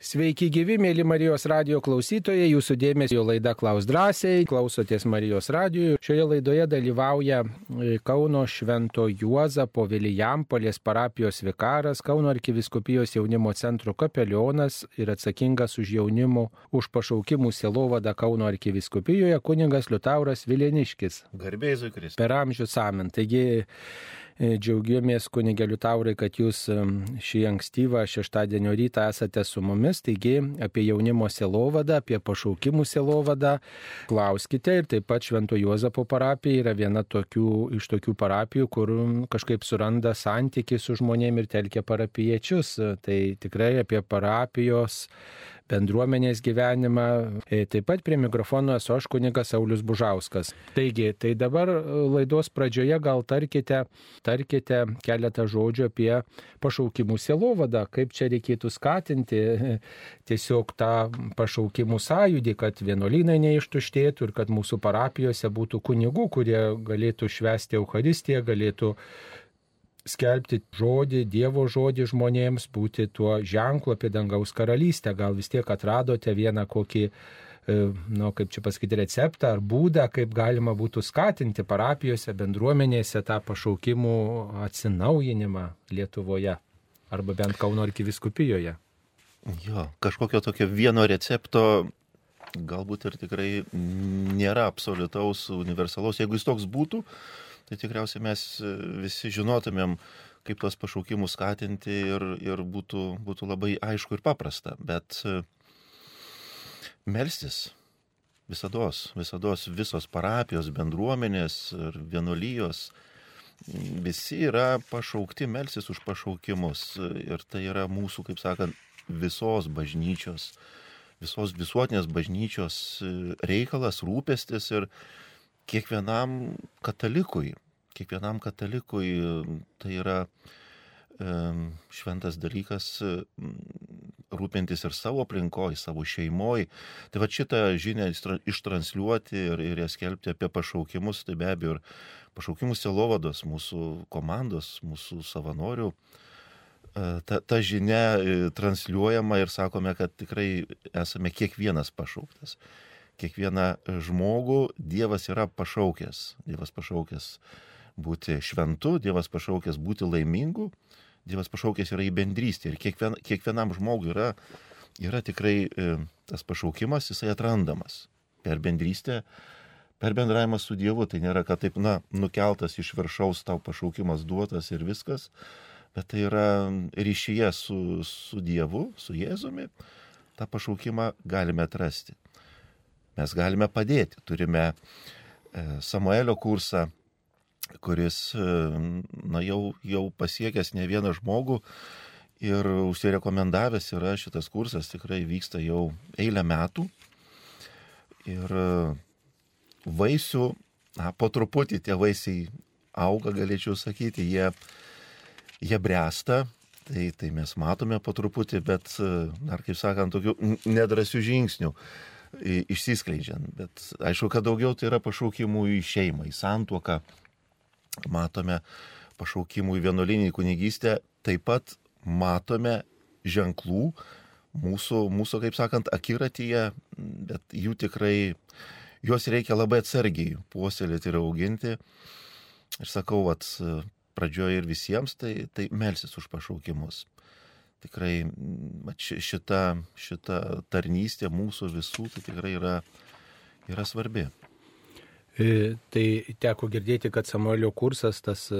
Sveiki gyvi, mėly Marijos radio klausytojai, jūsų dėmesio laida Klaus drąsiai, klausotės Marijos radio. Šioje laidoje dalyvauja e, Kauno Švento Juozapo Vilijampolės parapijos vikaras, Kauno arkiviskupijos jaunimo centro kapelionas ir atsakingas už jaunimo, už pašaukimų selovada Kauno arkiviskupijoje kuningas Liutauras Vileniškis. Garbėjai Zukris. Per amžių samin. Taigi džiaugiamės kunigeliu Taurai, kad jūs šį ankstyvą šeštadienio rytą esate su mumis. Taigi apie jaunimo selovadą, apie pašaukimų selovadą klauskite ir taip pat Švento Juozapo parapija yra viena tokių, iš tokių parapijų, kur kažkaip suranda santykių su žmonėmis ir telkia parapiečius. Tai tikrai apie parapijos bendruomenės gyvenimą. E, taip pat prie mikrofono esu aš kunigas Saulis Bužauskas. Taigi, tai dabar e, laidos pradžioje gal tarkite, tarkite keletą žodžių apie pašaukimų sielovadą, kaip čia reikėtų skatinti tiesiog tą pašaukimų sąjūdį, kad vienuolynai neištuštėtų ir kad mūsų parapijose būtų kunigų, kurie galėtų švęsti Euharistiją, galėtų skelbti žodį, Dievo žodį žmonėms, būti tuo ženklu apie dangaus karalystę. Gal vis tiek atradote vieną kokį, e, nu, kaip čia pasakyti, receptą ar būdą, kaip galima būtų skatinti parapijose, bendruomenėse tą pašaukimų atsinaujinimą Lietuvoje arba bent Kauno arkiviskupijoje. Jo, kažkokio tokio vieno recepto galbūt ir tikrai nėra absoliutaus, universalaus. Jeigu jis toks būtų, tai tikriausiai mes e, visi žinotumėm, kaip tuos pašaukimus skatinti ir, ir būtų, būtų labai aišku ir paprasta. Bet e, melstis visados, visados visos parapijos, bendruomenės ir vienuolijos, visi yra pašaukti melsis už pašaukimus. Ir tai yra mūsų, kaip sakant, visos bažnyčios, visos visuotinės bažnyčios e, reikalas, rūpestis ir kiekvienam katalikui, kiekvienam katalikui tai yra šventas dalykas rūpintis ir savo aplinkoje, savo šeimoje. Tai va šitą žinią ištransliuoti ir, ir ją skelbti apie pašaukimus, tai be abejo ir pašaukimų selovados, mūsų komandos, mūsų savanorių. E, ta, ta žinia e, transliuojama ir sakome, kad tikrai esame kiekvienas pašauktas kiekvieną žmogų Dievas yra pašaukęs. Dievas pašaukęs būti šventu, Dievas pašaukęs būti laimingu, Dievas pašaukęs yra į bendrystę. Ir kiekvien, kiekvienam žmogui yra, yra tikrai e, tas pašaukimas, jisai atrandamas per bendrystę, per bendravimą su Dievu. Tai nėra, kad taip, na, nukeltas iš viršaus tau pašaukimas duotas ir viskas, bet tai yra ryšyje su, su Dievu, su Jėzumi. tą pašaukimą galime atrasti mes galime padėti. Turime e, Samuelio kursą, kuris e, na, jau, jau pasiekęs ne vieną žmogų ir užsirekomendavęs yra šitas kursas, tikrai vyksta jau eilę metų. Ir e, vaisių, na, po truputį tie vaisiai auga, galėčiau sakyti, jie, jie bręsta, tai, tai mes matome po truputį, bet, dar kaip sakant, tokių nedrasių žingsnių išsiskleidžiant. Bet aišku, kad daugiau tai yra pašaukimų į šeimą, į santuoką. Matome pašaukimų į vienuolinį kunigystę, taip pat matome ženklų mūsų, mūsų kaip sakant, akiratyje, bet jų tikrai, juos reikia labai atsargiai puoselėti ir auginti. Ir sakau, vat, pradžioje ir visiems, tai, tai melsis už pašaukimus tikrai šita, šita tarnystė mūsų visų tai tikrai yra, yra svarbi. E, tai teko girdėti, kad Samuelio kursas, tas e,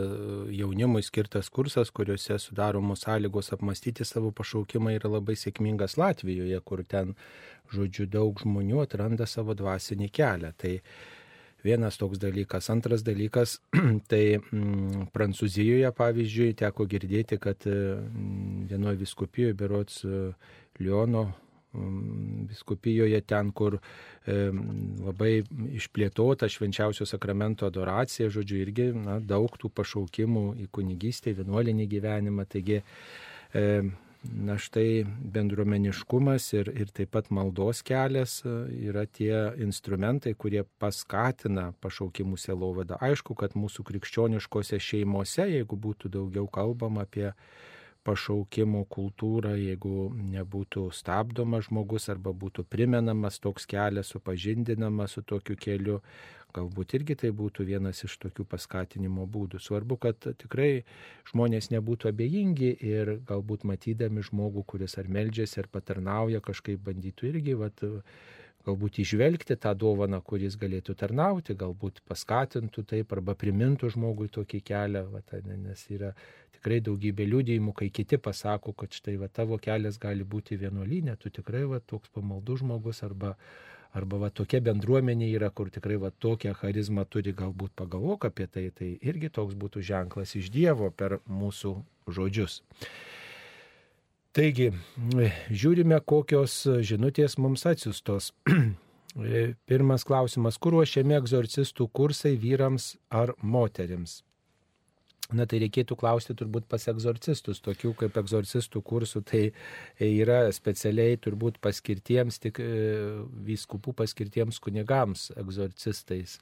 jaunimui skirtas kursas, kuriuose sudaromos sąlygos apmastyti savo pašaukimą, yra labai sėkmingas Latvijoje, kur ten, žodžiu, daug žmonių atranda savo dvasinį kelią. Tai Vienas toks dalykas. Antras dalykas, tai mm, Prancūzijoje, pavyzdžiui, teko girdėti, kad mm, vienoje viskupijoje, berots e, Liono mm, viskupijoje, ten, kur e, labai išplėtota švenčiausio sakramento adoracija, žodžiu, irgi na, daug tų pašaukimų į kunigystę, į vienuolinį gyvenimą. Taigi, e, Na štai bendruomeniškumas ir, ir taip pat maldos kelias e, yra tie instrumentai, kurie paskatina pašaukimų selovadą. Aišku, kad mūsų krikščioniškose šeimose, jeigu būtų daugiau kalbama apie pašaukimo kultūrą, jeigu nebūtų stabdomas žmogus arba būtų primenamas toks kelias, supažindinamas su tokiu keliu, galbūt irgi tai būtų vienas iš tokių paskatinimo būdų. Svarbu, kad tikrai žmonės nebūtų abejingi ir galbūt matydami žmogų, kuris ar meldžiasi, ar patarnauja, kažkaip bandytų irgi vat, galbūt išvelgti tą dovaną, kuris galėtų tarnauti, galbūt paskatintų taip arba primintų žmogui tokį kelią, va, nes yra tikrai daugybė liūdėjimų, kai kiti pasako, kad štai va, tavo kelias gali būti vienuolinė, tu tikrai va, toks pamaldus žmogus arba, arba va, tokia bendruomenė yra, kur tikrai va, tokią charizmą turi, galbūt pagalvok apie tai, tai irgi toks būtų ženklas iš Dievo per mūsų žodžius. Taigi, žiūrime, kokios žinutės mums atsiustos. Pirmas klausimas, kur ruošiami egzorcistų kursai vyrams ar moteriams? Na tai reikėtų klausti turbūt pas egzorcistus, tokių kaip egzorcistų kursų, tai yra specialiai turbūt paskirtiems, tik e, vyskupų paskirtiems kunigams egzorcistais.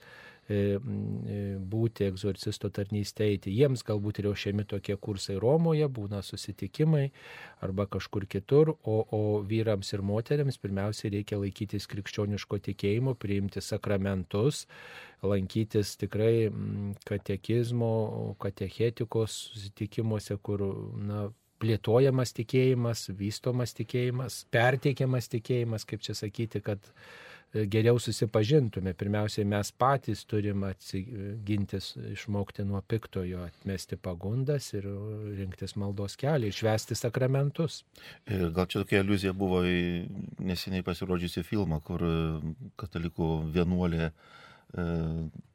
E, e, būti egzorcisto tarnystėje. Jiems galbūt ruošiami tokie kursai Romoje, būna susitikimai arba kažkur kitur, o, o vyrams ir moteriams pirmiausia reikia laikytis krikščioniško tikėjimo, priimti sakramentus, lankytis tikrai katekizmo, katechetikos susitikimuose, kur na, plėtojamas tikėjimas, vystomas tikėjimas, perteikiamas tikėjimas, kaip čia sakyti, kad geriau susipažintume. Pirmiausiai mes patys turim gintis, išmokti nuo piktojo, atmesti pagundas ir rinktis maldos kelią, išvesti sakramentus. Ir gal čia tokia iliuzija buvo į neseniai pasirodžiusi filmą, kur e, katalikų vienuolė e,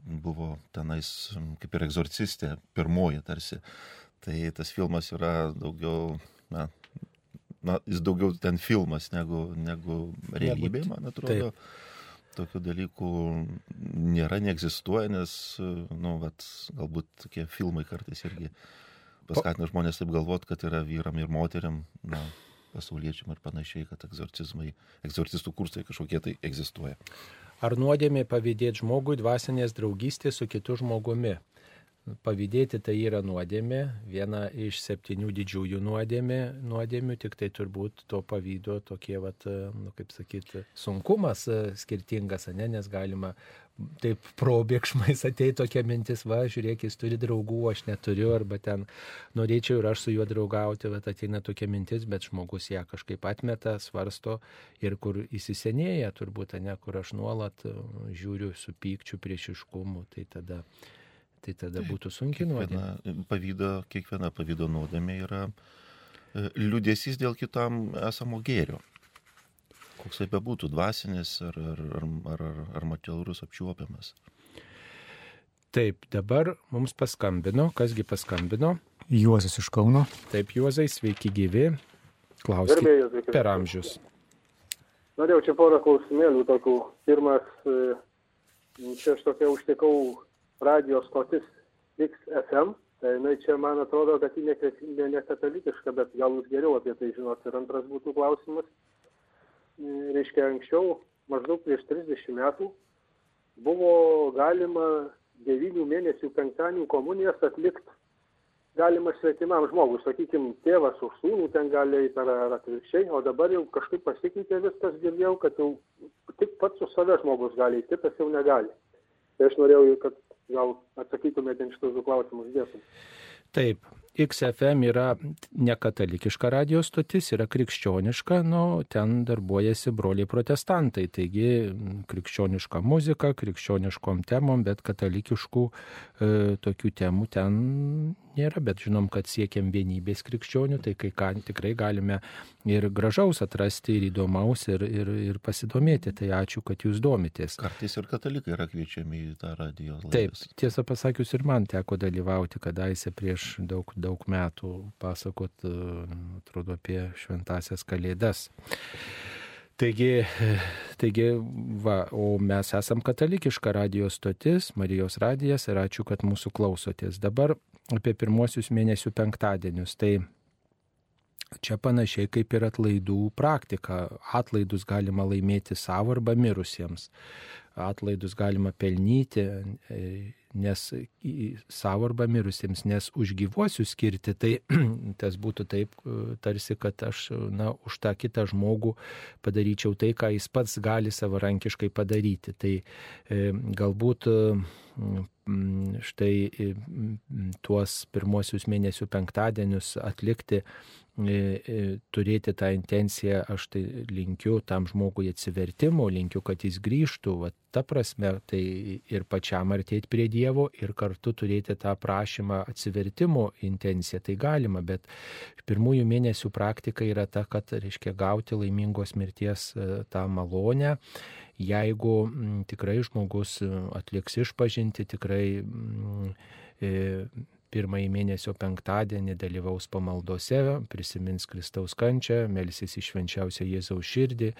buvo tenais kaip ir egzorcistė, pirmoji tarsi. Tai tas filmas yra daugiau, na, na, jis daugiau ten filmas negu, negu realybė, man atrodo. Taip tokių dalykų nėra, neegzistuoja, nes, nu, vat, galbūt tokie filmai kartais irgi paskatina žmonės taip galvoti, kad yra vyram ir moteriam, na, pasauliečiam ir panašiai, kad egzorcizmai, egzorcistų kursai kažkokie tai egzistuoja. Ar nuodėmė pavydėti žmogui dvasinės draugystės su kitu žmogumi? Pavydėti tai yra nuodėmė, viena iš septynių didžiųjų nuodėmė, nuodėmių, tik tai turbūt to pavydo tokie, vat, nu, kaip sakyti, sunkumas e, skirtingas, ne, nes galima taip probėgšmais atei tokia mintis, va, žiūrėk, jis turi draugų, aš neturiu, arba ten norėčiau ir aš su juo draugauti, bet ateina tokia mintis, bet žmogus ją kažkaip atmeta, svarsto ir kur įsisenėja turbūt, ne, kur aš nuolat e, žiūriu su pykčiu, priešiškumu, tai tada tai tada būtų sunkiai nuodėmė. Pavydo, kiekviena pavydo nuodėmė yra e, liūdėsys dėl kitam esamo gėrio. Koks tai bebūtų, dvasinis ar, ar, ar, ar, ar materialus apčiuopiamas. Taip, dabar mums paskambino, kasgi paskambino? Juozas iš Kauno. Taip, Juozai, sveiki gyvi. Klauskite per amžius. Norėjau čia porą klausimėlių tokių. Pirmas, e, čia aš tokia užtikau radijos stotis XFM. Tai jinai čia man atrodo, kad ji ne, ne katalikiška, bet gal jūs geriau apie tai žinot. Ir antras būtų klausimas. Reiškia, anksčiau, maždaug prieš 30 metų, buvo galima 9 mėnesių penktadienių komunijas atlikti galima svetimam žmogui, sakykime, tėvas už sūnų ten gali eiti ar, ar atvirkščiai, o dabar jau kažkaip pasikeitė viskas, girdėjau, kad jau tik pats su save žmogus gali, kitas jau negali. Tai aš norėjau, kad gal atsakytumėte šitus du klausimus. Dėkui. Taip, XFM yra nekatalikiška radijos stotis, yra krikščioniška, nu, ten darbuojasi broliai protestantai, taigi krikščioniška muzika, krikščioniškom temom, bet katalikiškų e, tokių temų ten nėra, bet žinom, kad siekiam vienybės krikščionių, tai kai ką tikrai galime ir gražaus atrasti, ir įdomaus, ir, ir, ir pasidomėti. Tai ačiū, kad jūs domitės. Kartais ir katalikai yra kviečiami į tą radio laidą. Taip, tiesą pasakius, ir man teko dalyvauti kadaise prieš daug, daug metų, pasakot, atrodo, apie šventasias kalėdas. Taigi, taigi va, o mes esam katalikiška radijos stotis, Marijos radijas ir ačiū, kad mūsų klausotės. Dabar apie pirmuosius mėnesių penktadienius. Tai čia panašiai kaip ir atlaidų praktika. Atlaidus galima laimėti savo arba mirusiems. Atlaidus galima pelnyti, e, nes savo arba mirusiems, nes už gyvuosius skirti, tai tas būtų taip, tarsi, kad aš na, už tą kitą žmogų padaryčiau tai, ką jis pats gali savarankiškai padaryti. Tai e, galbūt štai tuos pirmosius mėnesių penktadienius atlikti E, e, turėti tą intenciją, aš tai linkiu tam žmogui atsivertimo, linkiu, kad jis grįžtų, va, ta prasme, tai ir pačiam artėti prie Dievo ir kartu turėti tą prašymą atsivertimo intenciją, tai galima, bet pirmųjų mėnesių praktika yra ta, kad, reiškia, gauti laimingos mirties e, tą malonę. Jeigu tikrai žmogus atliks išpažinti, tikrai e, pirmąjį mėnesio penktadienį dalyvaus pamaldose, prisimins Kristaus kančią, melsis iš švenčiausią Jėzaus širdį,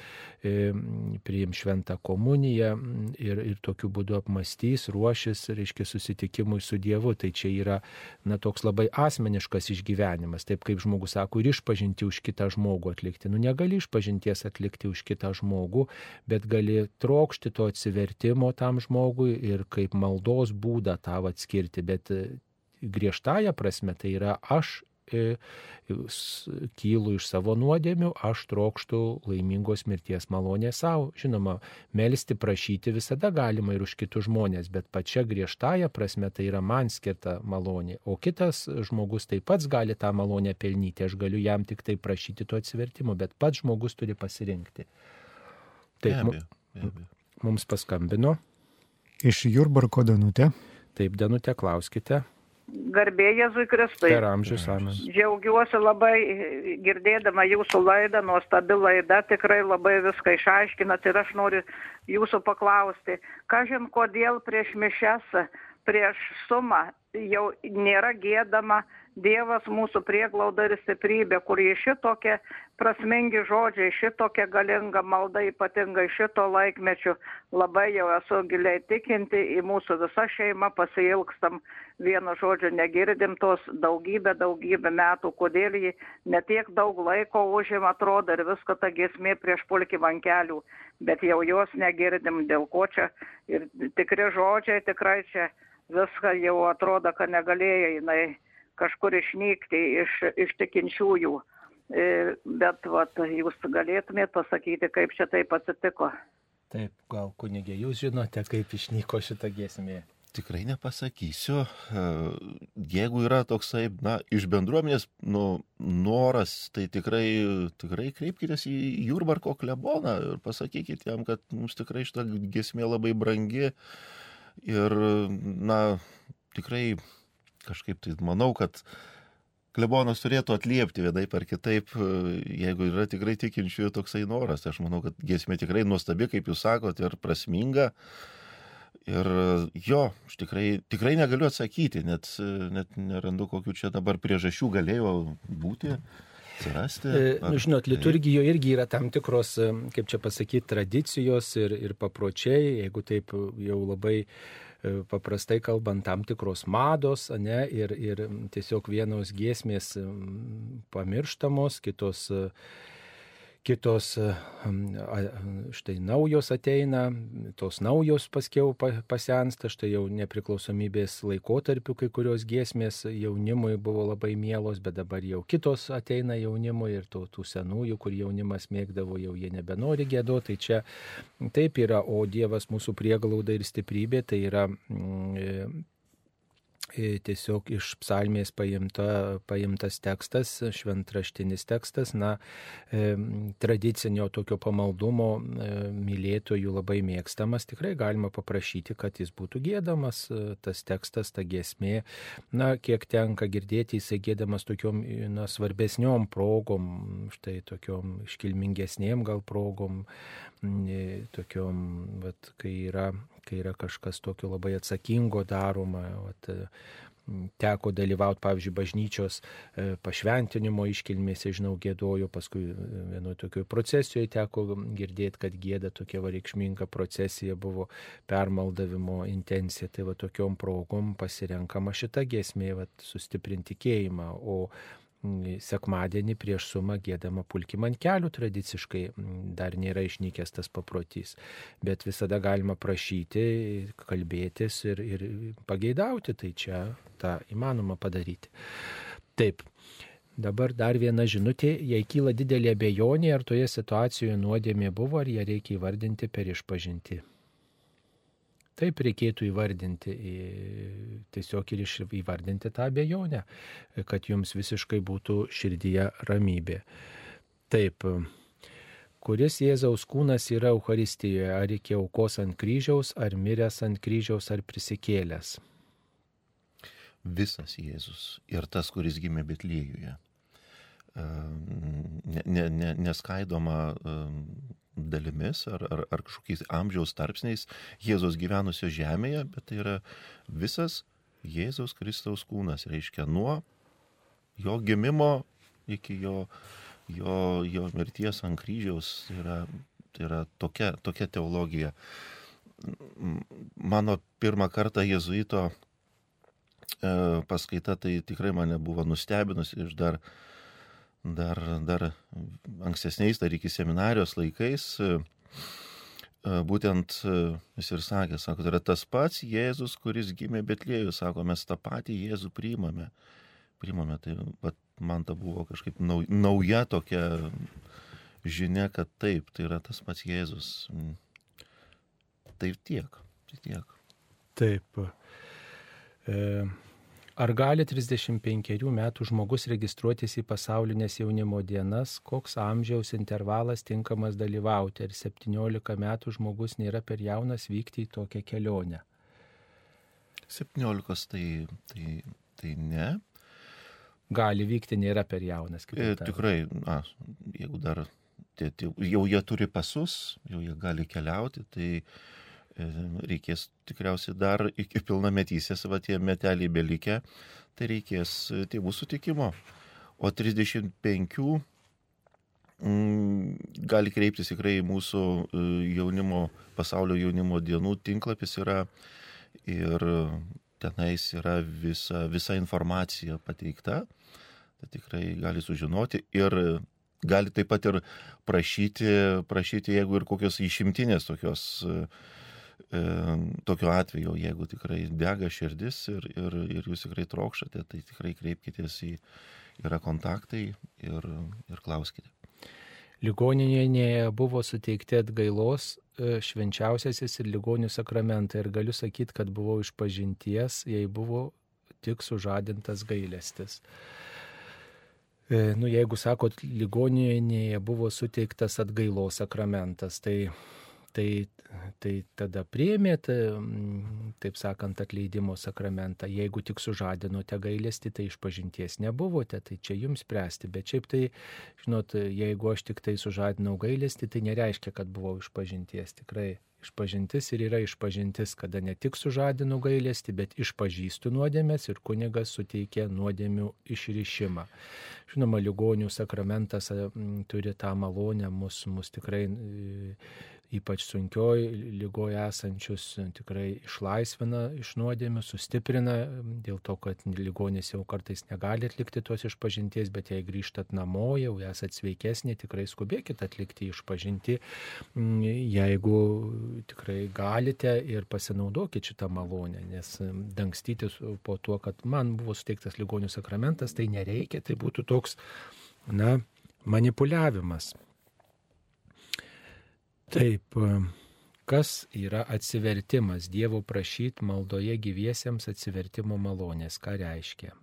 priims šventą komuniją ir, ir tokiu būdu apmastys, ruošis, reiškia, susitikimui su Dievu. Tai čia yra, na, toks labai asmeniškas išgyvenimas. Taip kaip žmogus sako, ir išpažinti už kitą žmogų atlikti. Nu, negali išpažinties atlikti už kitą žmogų, bet gali trokšti to atsivertimo tam žmogui ir kaip maldos būdą tavo atskirti. Bet griežtąją prasme tai yra aš e, kylu iš savo nuodėmių, aš trokštų laimingos mirties malonė savo. Žinoma, melstis, prašyti visada galima ir už kitus žmonės, bet pačia griežtąją prasme tai yra man skirta malonė. O kitas žmogus taip pats gali tą malonę pelnyti, aš galiu jam tik tai prašyti to atsivertimo, bet pats žmogus turi pasirinkti. Taip, be abejo, be abejo. mums paskambino. Iš Jurbarko Danutė. Taip, Danutė, klauskite. Garbė Jėzui Kristui. Per amžius, amen. Džiaugiuosi labai girdėdama jūsų laidą, nuostabi laida, tikrai labai viską išaiškinat ir aš noriu jūsų paklausti, ką žin, kodėl prieš mišes, prieš sumą jau nėra gėdama Dievas mūsų prieglauda ir stiprybė, kurie šitokie prasmingi žodžiai, šitokia galinga malda, ypatingai šito laikmečiu, labai jau esu giliai tikinti, į mūsų visą šeimą pasilgstam, vieno žodžio negirdim tos daugybę, daugybę metų, kodėl jį netiek daug laiko užima, atrodo, ir viską ta gesmė prieš pulkį vankelių, bet jau jos negirdim, dėl ko čia ir tikri žodžiai tikrai čia viską jau atrodo, kad negalėjo jinai kažkur išnykti iš, iš tikinčiųjų. E, bet vat, jūs galėtumėte pasakyti, kaip čia taip atsitiko. Taip, gal kunigė, jūs žinote, kaip išnyko šitą giesmė. Tikrai nepasakysiu. E, jeigu yra toksai, na, iš bendruomenės nu, noras, tai tikrai, tikrai kreipkite į Jurbarko kleboną ir pasakykite jam, kad mums tikrai šitą giesmė labai brangi ir, na, tikrai kažkaip tai manau, kad klebonas turėtų atliepti vienai par kitaip, jeigu yra tikrai tikinčiųjų toksai noras. Aš manau, kad giesmė tikrai nuostabi, kaip jūs sakote, ir prasminga. Ir jo, aš tikrai, tikrai negaliu atsakyti, net, net nerandu, kokiu čia dabar priežasčių galėjo būti. Atsirasti, e, ar... nu, žinot, liturgijoje irgi yra tam tikros, kaip čia pasakyti, tradicijos ir, ir papročiai, jeigu taip jau labai E, paprastai kalbant, tam tikros mados, ne, ir, ir tiesiog vienos giesmės pamirštamos, kitos kitos štai naujos ateina, tos naujos paskiau pasensta, štai jau nepriklausomybės laikotarpiu kai kurios giesmės jaunimui buvo labai mielos, bet dabar jau kitos ateina jaunimui ir tų, tų senųjų, kur jaunimas mėgdavo, jau jie nebenori gėduoti. Tai čia taip yra, o Dievas mūsų prieglauda ir stiprybė, tai yra E, tiesiog iš psalmės paimta, paimtas tekstas, šventraštinis tekstas, na, e, tradicinio tokio pamaldumo e, mylėtojų labai mėgstamas, tikrai galima paprašyti, kad jis būtų gėdamas, tas tekstas, ta giesmė, na, kiek tenka girdėti, jisai gėdamas tokiom, na, svarbesniom progom, štai tokiom iškilmingesnėm gal progom, tokiom, vat, kai yra kai yra kažkas tokio labai atsakingo daroma. Vat, teko dalyvauti, pavyzdžiui, bažnyčios e, pašventinimo iškilmėse, žinau, gėdojo, paskui e, vienoje tokioje procesijoje teko girdėti, kad gėda tokia va reikšminga procesija buvo permaldavimo intencija. Tai va tokiom progom pasirenkama šita giesmė, va sustiprinti tikėjimą. O sekmadienį prieš sumą gėdama pulkim ant kelių tradiciškai dar nėra išnykęs tas paprotys. Bet visada galima prašyti, kalbėtis ir, ir pageidauti, tai čia tą įmanoma padaryti. Taip. Dabar dar viena žinutė, jei kyla didelė abejonė, ar toje situacijoje nuodėmė buvo, ar ją reikia įvardinti per išpažinti. Taip reikėtų įvardinti, tiesiog ir įvardinti tą abejonę, kad jums visiškai būtų širdyje ramybė. Taip, kuris Jėzaus kūnas yra Euharistijoje, ar iki aukos ant kryžiaus, ar miręs ant kryžiaus, ar prisikėlęs. Visas Jėzus ir tas, kuris gimė Betlėjuje. Ne, ne, ne, neskaidoma dalimis ar, ar, ar kažkokiais amžiaus tarpsniais Jėzos gyvenusio žemėje, bet tai yra visas Jėzaus Kristaus kūnas, reiškia nuo jo gimimo iki jo, jo, jo mirties ant kryžiaus. Tai yra, tai yra tokia, tokia teologija. Mano pirmą kartą jėzuito e, paskaita tai tikrai mane buvo nustebinusi iš dar dar, dar ankstesniais, dar iki seminarijos laikais, e, e, būtent e, jis ir sakė, sako, tai yra tas pats Jėzus, kuris gimė Betlėjų, sako, mes tą patį Jėzų priimame. Priimame, tai bet man ta buvo kažkaip nauja tokia žinia, kad taip, tai yra tas pats Jėzus. Taip tiek, tai tiek. Taip. E, Ar gali 35 metų žmogus registruotis į pasaulinės jaunimo dienas, koks amžiaus intervalas tinkamas dalyvauti, ar 17 metų žmogus nėra per jaunas vykti į tokią kelionę? 17 tai, tai, tai ne. Gali vykti, nėra per jaunas. E, tikrai, na, jeigu dar tie, tie, jau jie turi pasus, jau jie gali keliauti, tai reikės tikriausiai dar iki pilnametysės, va tie meteliai belikę, tai reikės e, tėvų sutikimo. O 35 mm, gali kreiptis tikrai mūsų e, jaunimo, pasaulio jaunimo dienų tinklapis yra ir tenais yra visa, visa informacija pateikta. Tai tikrai gali sužinoti ir gali taip pat ir prašyti, prašyti jeigu ir kokios išimtinės tokios uh, e, tokiu atveju, jeigu tikrai dega širdis ir, ir, ir jūs tikrai trokštate, tai tikrai kreipkitės į, yra kontaktai ir, ir klauskite. Ligoninėje buvo suteikti atgailos e, švenčiausiasis ir ligonių sakramentai ir galiu sakyti, kad buvau iš pažinties, jei buvo tik sužadintas gailestis. E, nu, jeigu sakot, ligoninėje buvo suteiktas atgailos sakramentas, tai tai, tai tada priemėt, taip sakant, atleidimo sakramentą. Jeigu tik sužadinote gailestį, tai iš pažinties nebuvote, tai čia jums spręsti. Bet šiaip tai, žinot, jeigu aš tik tai sužadinau gailestį, tai nereiškia, kad buvau iš pažinties. Tikrai Išpažintis ir yra išpažintis, kada ne tik sužadinu gailestį, bet išpažįstu nuodėmės ir kunigas suteikia nuodėmių išrišimą. Žinoma, ligonių sakramentas turi tą malonę mus, mus tikrai ypač sunkioj lygoje esančius tikrai išlaisvina iš nuodėmių, sustiprina, dėl to, kad ligonis jau kartais negali atlikti tos išpažinties, bet jei grįžtat namo, jau esat sveikesnė, tikrai skubėkit atlikti išpažinti, jeigu tikrai galite ir pasinaudokit šitą malonę, nes dangstytis po tuo, kad man buvo suteiktas ligonių sakramentas, tai nereikia, tai būtų toks, na, manipuliavimas. Taip, kas yra atsivertimas? Dievo prašyti maldoje gyviesiems atsivertimo malonės. Ką reiškia?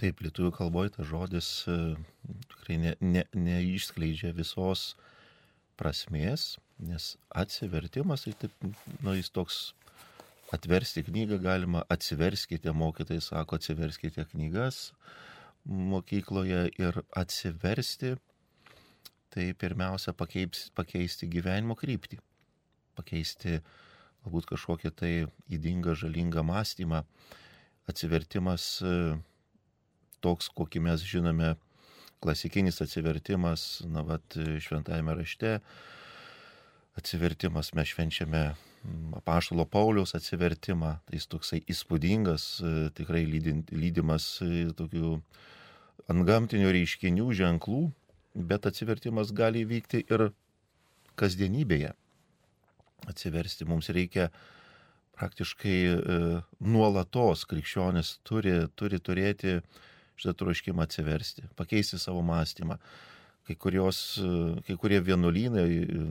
Taip, lietuvių kalboje tas žodis e, tikrai neišskleidžia ne, ne visos prasmės, nes atsivertimas, tai taip, nu, jis toks atversti knygą galima, atsiverskite, mokytai sako, atsiverskite knygas mokykloje ir atsiversti tai pirmiausia pakeis, pakeisti gyvenimo kryptį, pakeisti galbūt kažkokią tai įdingą, žalingą mąstymą, atsivertimas toks, kokį mes žinome, klasikinis atsivertimas, na, vat, šventajame rašte, atsivertimas mes švenčiame apaštalo Pauliaus atsivertimą, tai jis toksai įspūdingas, tikrai lydimas e, tokių ant gamtinių reiškinių ženklų, bet atsivertimas gali vykti ir kasdienybėje. Atsiversti mums reikia praktiškai e, nuolatos krikščionis turi, turi turėti šitą troškimą atsiversti, pakeisti savo mąstymą. Kai, kurios, e, kai kurie vienuolynai, e,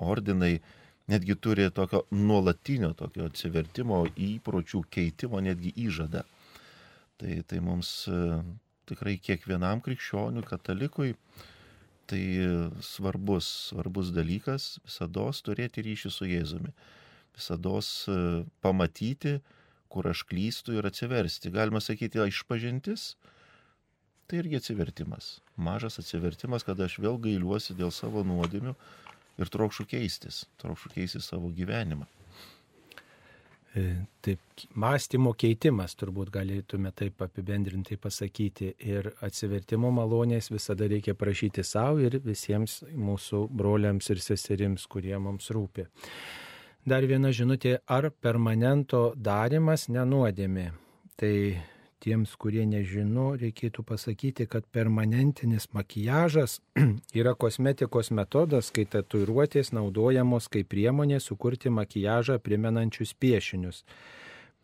ordinai netgi turi tokio nuolatinio tokio atsivertimo įpročių keitimo, netgi įžadą. Tai, tai mums tikrai kiekvienam krikščioniui, katalikui, tai svarbus, svarbus dalykas visada turėti ryšį su Jėzumi. Visada pamatyti, kur aš klystu ir atsiversti. Galima sakyti, išpažintis, tai irgi atsivertimas. Mažas atsivertimas, kada aš vėl gailiuosi dėl savo nuodėmių ir trokšų keistis, trokšų keisti savo gyvenimą. E, taip, mąstymo keitimas, turbūt galėtume taip apibendrintai pasakyti. Ir atsivertimo malonės visada reikia prašyti savo ir visiems mūsų broliams ir seserims, kurie mums rūpi. Dar viena žinutė, ar permanento darimas nenuodėmė. Tai Tiems, kurie nežino, reikėtų pasakyti, kad permanentinis makijažas yra kosmetikos metodas, kai tatuiruotės naudojamos kaip priemonė sukurti makijažą primenančius piešinius.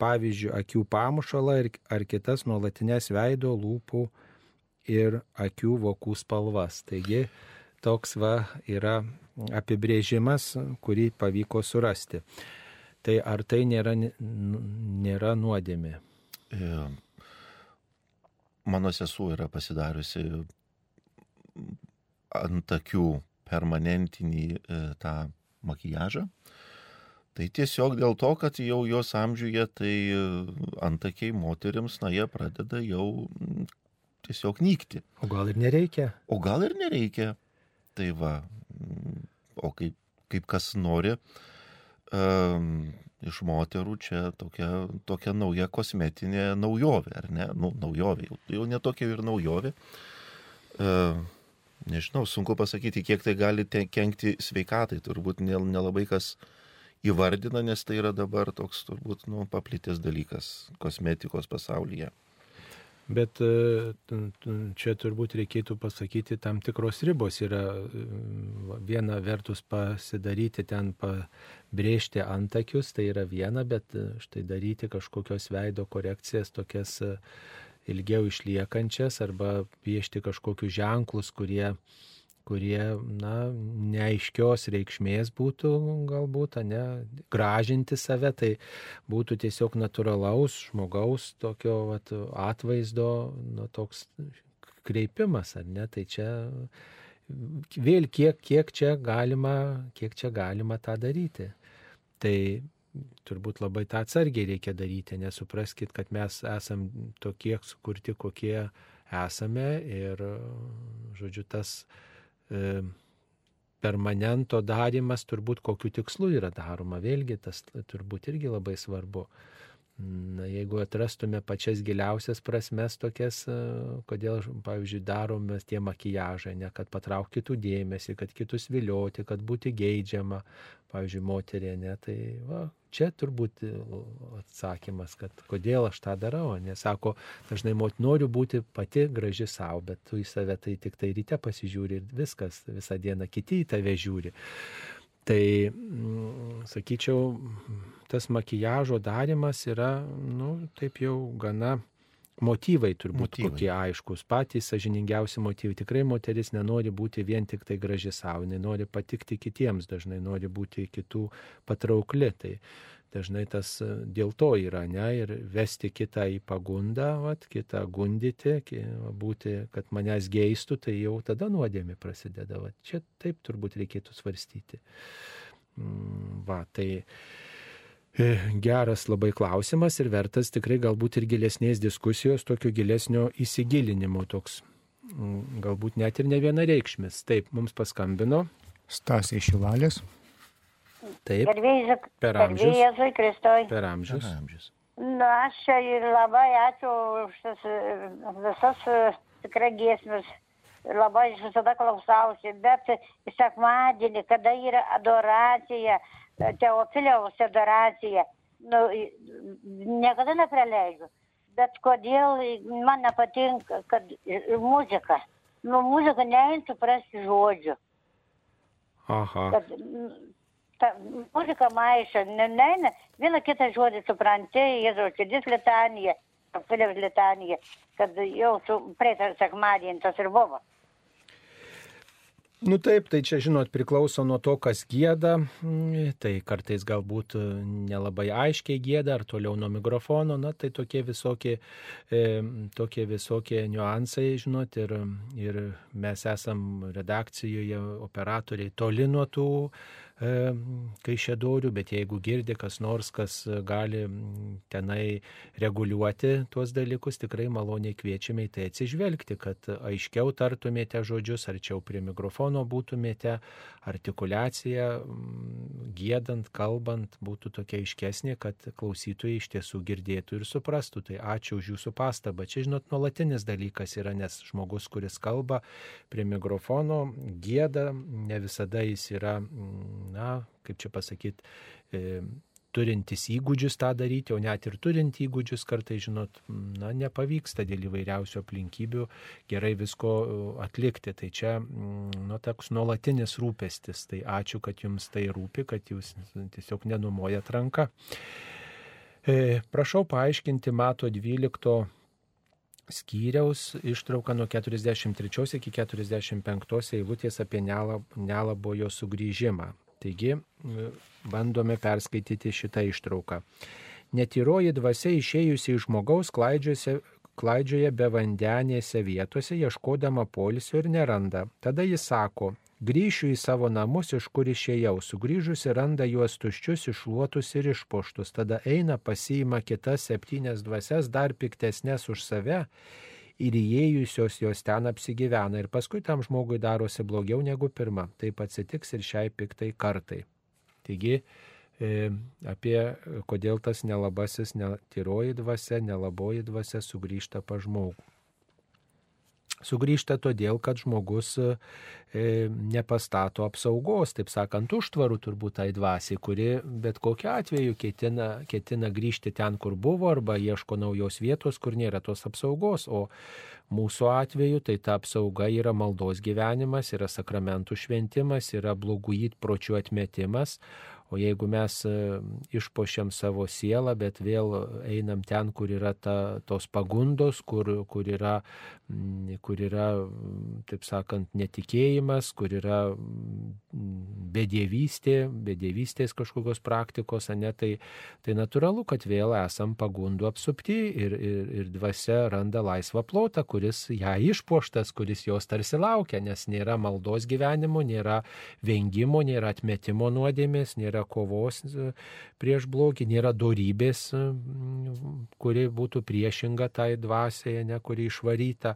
Pavyzdžiui, akių pamušalą ar kitas nuolatinės veido, lūpų ir akių vokų spalvas. Taigi toks va yra apibrėžimas, kurį pavyko surasti. Tai ar tai nėra, nėra nuodėmė? Yeah mano sesuo yra pasidariusi ant akių permanentinį e, tą makijažą. Tai tiesiog dėl to, kad jau jos amžiuje tai e, antakiai moteriams, na, jie pradeda jau tiesiog nykti. O gal ir nereikia? O gal ir nereikia. Tai va, o kaip, kaip kas nori, um, iš moterų čia tokia, tokia nauja kosmetinė naujovė, ar ne? Nu, naujovė, jau, jau netokia ir naujovė. E, nežinau, sunku pasakyti, kiek tai gali kenkti sveikatai, turbūt nelabai kas įvardina, nes tai yra dabar toks turbūt nu, paplitęs dalykas kosmetikos pasaulyje. Bet e, čia turbūt reikėtų pasakyti, tam tikros ribos yra e, viena vertus pasidaryti ten, pabrėžti antakius, tai yra viena, bet e, štai daryti kažkokios veido korekcijas, tokias ilgiau išliekančias arba piešti kažkokius ženklus, kurie kurie, na, neaiškios reikšmės būtų galbūt, ne, gražinti save, tai būtų tiesiog natūralaus žmogaus tokio vat, atvaizdo, nu, toks kreipimas, ar ne, tai čia vėl kiek, kiek, čia galima, kiek čia galima tą daryti. Tai turbūt labai tą atsargiai reikia daryti, nesupraskit, kad mes esam tokie sukurti, kokie esame ir, žodžiu, tas permanento darimas turbūt kokiu tikslu yra daroma. Vėlgi tas turbūt irgi labai svarbu. Na, jeigu atrastume pačias giliausias prasmes tokias, e, kodėl, pavyzdžiui, darome tie makijažai, ne kad patrauktų dėmesį, kad kitus vilioti, kad būti geidžiama, pavyzdžiui, moterė, ne, tai va, čia turbūt e, atsakymas, kad kodėl aš tą darau, nes sako, dažnai mot noriu būti pati graži savo, bet tu į save tai tik tai ryte pasižiūri ir viskas, visą dieną kiti į tave žiūri. Tai, mm, sakyčiau, tas makijažo darimas yra, nu, taip jau gana motyvai turbūt motyvai. kokie aiškus, patys sažiningiausi motyvai. Tikrai moteris nenori būti vien tik tai graži savo, jinai nori patikti kitiems, dažnai nori būti kitų patraukli. Tai dažnai tas e, dėl to yra, ne, ir vesti kitą į pagundą, vat, kitą gundyti, būti, kad manęs geistų, tai jau tada nuodėmi prasideda. Vat. Čia taip turbūt reikėtų svarstyti. Mm, va, tai E, geras labai klausimas ir vertas tikrai galbūt ir gilesnės diskusijos, tokio gilesnio įsigilinimo toks. Mm, galbūt net ir ne vienareikšmis. Taip, mums paskambino. Stasiai Šilalės. Taip. Garbėjai, per amžius. Jėzui Kristoj. Per amžius. Per amžius. Na, aš čia ir labai ačiū už tas visas tikrai giesmės. Labai visada klausausi, bet sekmadienį, kada yra adoracija, Teofiliaus adoracija. Nu, niekada nepraleidžiu. bet kodėl man nepatinka, kad muzika. Nu, muzika nein suprasti žodžių. Aha. Kad ta muzika maišo, ne, ne, ne, vieną kitą žodį supranti, Jėzaus širdis litanija, Filips litanija, kad jau su praeitą sekmadienį tas ir buvo. Nu taip, tai čia žinot priklauso nuo to, kas gėda, tai kartais galbūt nelabai aiškiai gėda ar toliau nuo mikrofono, na tai tokie visokie, e, tokie visokie niuansai, žinot, ir, ir mes esam redakcijoje operatoriai toli nuo tų e, kaišėdorių, bet jeigu girdi kas nors, kas gali tenai reguliuoti tuos dalykus, tikrai maloniai kviečiame į tai atsižvelgti, kad aiškiau tartumėte žodžius, arčiau prie mikrofono būtumėte, artikulacija gėdant, kalbant būtų tokia aiškesnė, kad klausytojai iš tiesų girdėtų ir suprastų. Tai ačiū už jūsų pastabą. Čia, žinot, nuolatinis dalykas yra, nes žmogus, kuris kalba prie mikrofono, gėda, ne visada jis yra, na, kaip čia pasakyti, e, turintis įgūdžius tą daryti, o net ir turint įgūdžius kartai, žinot, na, nepavyksta dėl įvairiausių aplinkybių gerai visko e, atlikti. Tai čia, mm, nu, toks nuolatinis rūpestis. Tai ačiū, kad jums tai rūpi, kad jūs tiesiog nenumojat ranką. E, prašau paaiškinti Mato 12 skyriaus ištrauką nuo 43 iki 45 eilutės apie nelabojo sugrįžimą. Taigi bandome perskaityti šitą ištrauką. Netyroji dvasia išėjusi iš žmogaus klaidžioja be vandenėse vietose, ieškodama polisio ir neranda. Tada jis sako, grįšiu į savo namus, iš kur išėjau. Sugrįžusi randa juos tuščius, išluotus ir išpoštus. Tada eina, pasiima kitas septynias dvasias, dar piktesnės už save ir įėjusios jos ten apsigyvena ir paskui tam žmogui darosi blogiau negu pirma. Taip atsitiks ir šiai piktai kartai. Taigi, e, apie kodėl tas nelabasis, netyroji dvasia, nelaboji dvasia sugrįžta pa žmogų. Sugrįžta todėl, kad žmogus e, nepastato apsaugos, taip sakant, užtvarų turbūt tai dvasiai, kuri bet kokiu atveju ketina, ketina grįžti ten, kur buvo, arba ieško naujos vietos, kur nėra tos apsaugos. O mūsų atveju tai ta apsauga yra maldos gyvenimas, yra sakramentų šventimas, yra blogų įpročių atmetimas. O jeigu mes e, išpošiam savo sielą, bet vėl einam ten, kur yra ta, tos pagundos, kur, kur, yra, kur yra, taip sakant, netikėjimas, kur yra bedėvystė, bedėvystės kažkokios praktikos, ne, tai, tai natūralu, kad vėl esam pagundų apsupti ir, ir, ir dvasia randa laisvą plotą, kuris ją išpoštas, kuris jos tarsi laukia, nes nėra maldos gyvenimo, nėra vengimo, nėra atmetimo nuodėmės, nėra kovos e, prieš blogį, nėra dorybės, kuri būtų priešinga tai dvasiai, ne kuri išvaryta.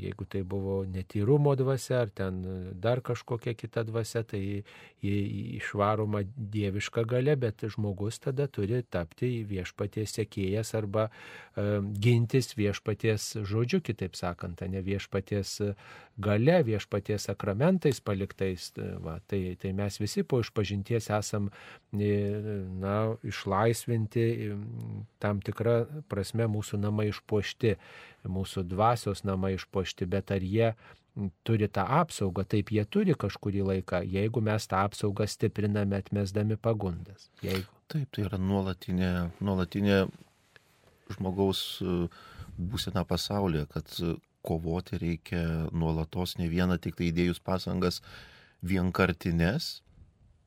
jeigu tai buvo netyrumo dvasia ar ten dar kažkokia kita dvasia, tai išvaroma dieviška gale, bet žmogus tada turi tapti viešpaties sėkėjas arba e, gintis viešpaties žodžiu, kitaip sakant, ne viešpaties gale, viešpaties sakramentais paliktais. Va, tai, tai mes visi po išpažinties esam e, na, išlaisvinti, tam tikrą prasme mūsų namai išpuošti mūsų dvasios namai išpošti, bet ar jie turi tą apsaugą, taip jie turi kažkurį laiką, jeigu mes tą apsaugą stipriname atmesdami pagundas. Jeigu... Taip, tai yra nuolatinė, nuolatinė žmogaus e, būsena pasaulyje, kad kovoti reikia nuolatos, ne vieną tik tai įdėjus pasangas vienkartinės,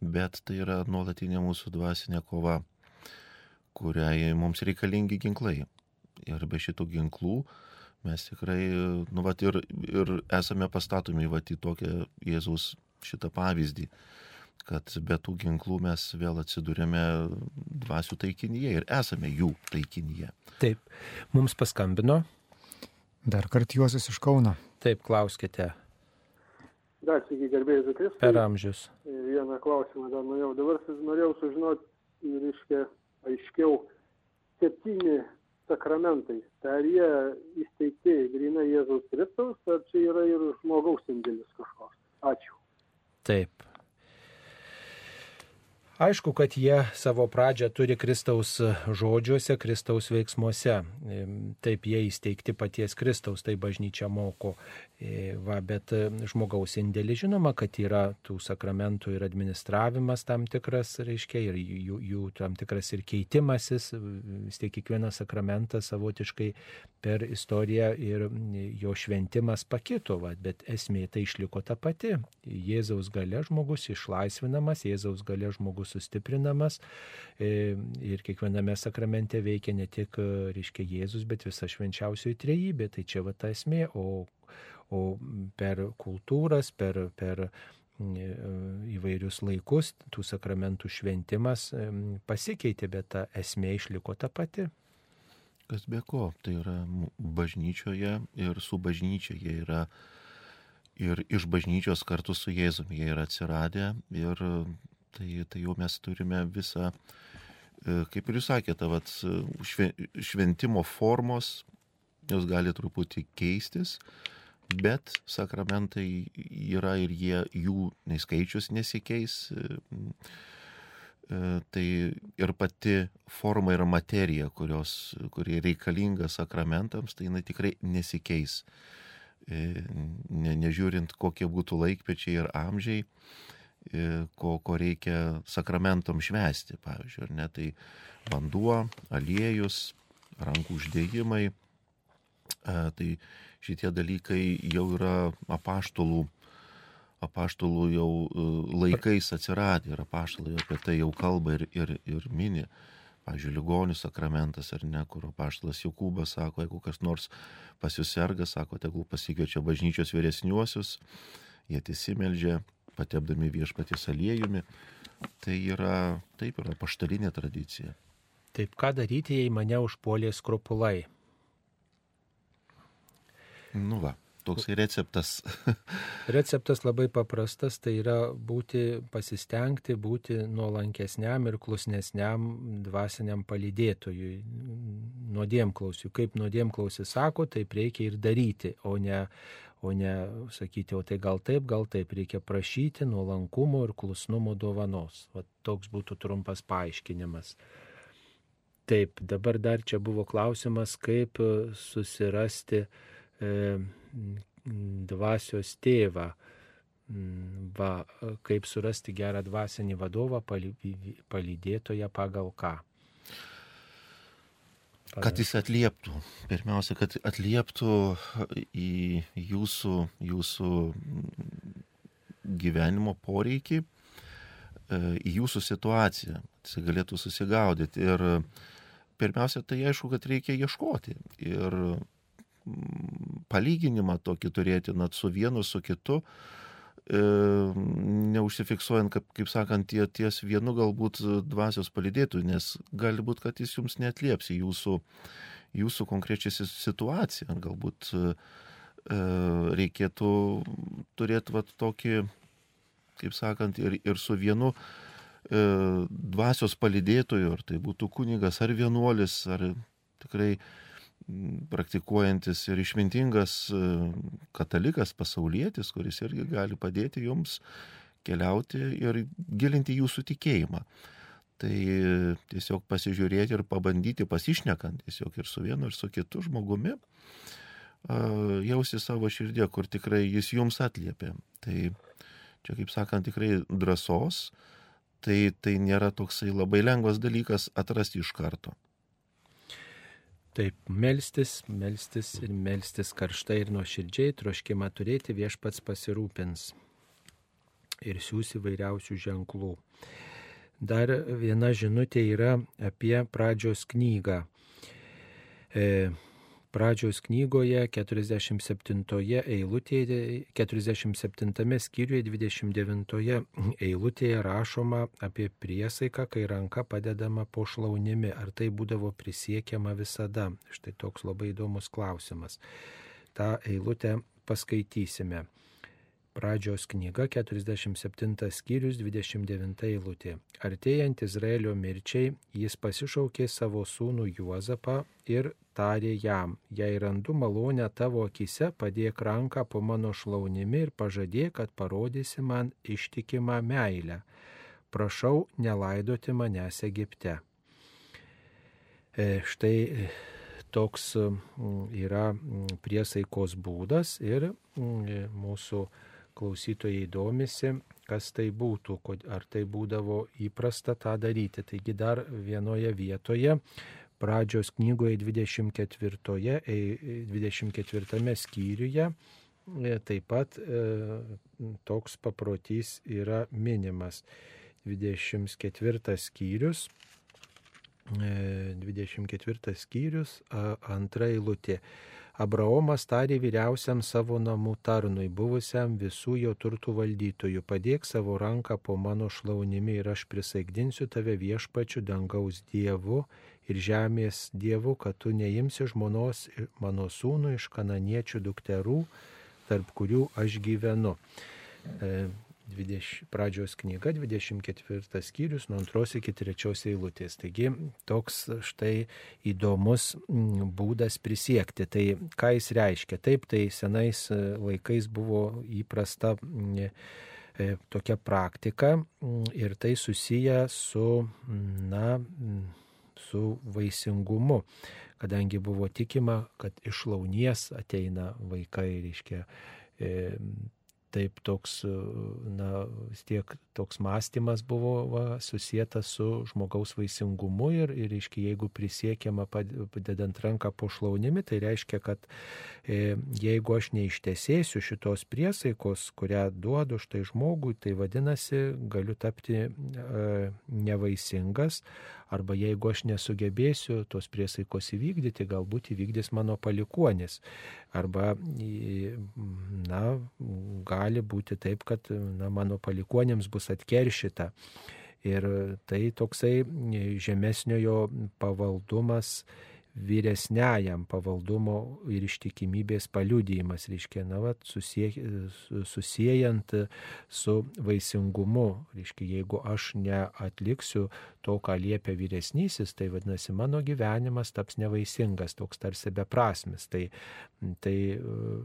bet tai yra nuolatinė mūsų dvasinė kova, kuriai mums reikalingi ginklai. Ir be šitų ginklų mes tikrai, nu, vat, ir, ir esame pastatomi vat, į tokią Jėzaus šitą pavyzdį, kad be tų ginklų mes vėl atsidūrėme dvasių taikinyje ir esame jų taikinyje. Taip, mums paskambino. Dar kartą Juozas iš Kauno. Taip, klauskite. Dar sveiki, gerbėjai Zukris. Per amžius. Vieną klausimą dar norėjau. Dabar norėjau sužinoti, reiškia, aiškiau, septyni sakramentai, tai ar jie įsteigti grinai Jėzaus Kristaus, ar čia yra ir žmogaus indėlis kažkoks. Ačiū. Taip. Aišku, kad jie savo pradžią turi Kristaus žodžiuose, Kristaus veiksmuose. Taip jie įsteigti paties Kristaus, tai bažnyčia moko. E, va, bet e, žmogaus indėlį žinoma, kad yra tų sakramentų ir administravimas tam tikras, reiškia, ir jų, jų tam tikras ir keitimasis, vis tiek kiekvienas sakramentas savotiškai per istoriją ir jo šventimas pakito, va, bet esmė tai išliko ta pati. Jėzaus gale žmogus išlaisvinamas, Jėzaus gale žmogus sustiprinamas e, ir kiekviename sakramente veikia ne tik, reiškia, Jėzus, bet visa švenčiausioji trejybė. Tai čia va ta esmė, o o per kultūras, per, per mm, įvairius laikus tų sakramentų šventimas pasikeitė, bet ta esmė išliko ta pati. Kas be ko, tai yra bažnyčioje ir su bažnyčia jie yra ir iš bažnyčios kartu su Jėzumi jie yra atsiradę ir tai, tai jau mes turime visą, e, kaip ir jūs sakėte, vat, šventimo formos, jos gali truputį keistis, bet sakramentai yra ir jie, jų nei skaičius nesikeis. E, tai ir pati forma ir materija, kurios, kurie reikalinga sakramentams, tai jinai tikrai nesikeis. E, ne, nežiūrint, kokie būtų laikpečiai ir amžiai, e, ko, ko reikia sakramentom švesti, pavyzdžiui, ar ne, tai vanduo, aliejus, rankų uždėjimai, tai šitie dalykai jau yra apaštalų, apaštalų jau e, laikais atsiradę ir apaštalai apie tai jau kalba ir, ir, ir mini. Pavyzdžiui, ligonių sakramentas ar ne, kur apaštalas Jokūbas sako, jeigu kas nors pas jūs serga, sako, tegul pasikviečia bažnyčios vyresniuosius, jie tiesimeldžia, patepdami viešpatės aliejumi. Tai yra, taip yra paštalinė tradicija. Taip, ką daryti, jei mane užpuolė skrupulai? Nu va, toks receptas. receptas labai paprastas, tai yra būti, pasistengti būti nuolankesniam ir klusnesniam dvasiniam palydėtojui, nuodėmklausiu. Kaip nuodėmklausi sako, taip reikia ir daryti, o ne, o ne sakyti, o tai gal taip, gal taip, reikia prašyti nuolankumo ir klusnumo dovanos. O toks būtų trumpas paaiškinimas. Taip, dabar dar čia buvo klausimas, kaip susirasti E, dvasios tėvą. Mm, va, kaip surasti gerą dvasinį vadovą, palydėtoją pagal ką. Kad jis atlieptų, pirmiausia, kad atlieptų į jūsų, jūsų gyvenimo poreikį, e, į jūsų situaciją, jis galėtų susigaudyti. Ir pirmiausia, tai aišku, kad reikia ieškoti. Ir palyginimą tokį turėti net su vienu, su kitu, e, neužsifiksuojant, kaip, kaip sakant, tie, ties vienu galbūt dvasios palidėtų, nes gali būti, kad jis jums netlieps į jūsų, jūsų konkrečią situaciją. Galbūt e, reikėtų turėti vat, tokį, kaip sakant, ir, ir su vienu e, dvasios palidėtoju, ar tai būtų kunigas, ar vienuolis, ar tikrai praktikuojantis ir išmintingas e, katalikas, pasaulietis, kuris irgi gali padėti jums keliauti ir gilinti jūsų tikėjimą. Tai tiesiog pasižiūrėti ir pabandyti pasišnekant tiesiog ir su vienu, ir su kitu žmogumi, jausti savo širdį, kur tikrai jis jums atliepia. Tai čia, kaip sakant, tikrai drąsos, tai, tai nėra toksai labai lengvas dalykas atrasti iš karto. Taip, melstis, melstis ir melstis karštai ir nuoširdžiai, troškimą turėti viešpats pasirūpins ir siūs įvairiausių ženklų. Dar viena žinutė yra apie pradžios knygą. E, Pradžios knygoje 47 eilutėje, 47 skyriuje 29 eilutėje rašoma apie priesaiką, kai ranka padedama po šlaunimi. Ar tai būdavo prisiekiama visada? Štai toks labai įdomus klausimas. Ta eilutę paskaitysime. Pradžios knyga 47 skyrius 29 eilutė. Artėjant Izraelio mirčiai, jis pasišaukė savo sūnų Juozapą ir tarė jam, jei randu malonę tavo akise, padėk ranką po mano šlaunimi ir pažadėk, kad parodysi man ištikimą meilę. prašau nelaidoti manęs Egipte. E, štai e, toks yra priesaikos būdas ir mūsų klausytojai domisi, kas tai būtų, ar tai būdavo įprasta tą daryti. Taigi dar vienoje vietoje pradžios knygoje 24, 24 skyriuje e, taip pat e, toks paprotys yra minimas. 24 skyrius, 24 e, skyrius, antra eilutė. Abraomas tarė vyriausiam savo namų tarnui, buvusiam visų jo turtų valdytojų, padėk savo ranką po mano šlaunimi ir aš prisaigdinsiu tave viešpačiu dangaus dievu ir žemės dievu, kad tu neimsi žmonos mano sūnų iš kananiečių dukterų, tarp kurių aš gyvenu. 20, e, pradžios knyga, 24 skyrius, nuo antros iki trečios eilutės. Taigi toks štai įdomus būdas prisiekti. Tai ką jis reiškia? Taip, tai senais e, laikais buvo įprasta e, tokia praktika ir tai susiję su, na, su vaisingumu, kadangi buvo tikima, kad iš launies ateina vaikai, reiškia, e, taip toks, na, vis tiek toks mąstymas buvo va, susijęs su žmogaus vaisingumu ir, ir reiškia, jeigu prisiekiama padedant ranką po šlaunimi, tai reiškia, kad e, jeigu aš neištesėsiu šitos priesaikos, kurią duodu štai žmogui, tai vadinasi, galiu tapti e, nevaisingas arba jeigu aš nesugebėsiu tos priesaikos įvykdyti, galbūt įvykdys mano palikuonis. Arba, na, gali būti taip, kad na, mano palikuonėms bus atkeršita. Ir tai toksai žemesniojo pavaldumas vyresniajam pavaldumo ir ištikimybės paliudijimas, reiškia, na, vat, susie, susijęjant su vaisingumu, reiškia, jeigu aš neatliksiu to, ką liepia vyresnysis, tai vadinasi, mano gyvenimas taps nevaisingas, toks tarsi beprasmis. Tai, tai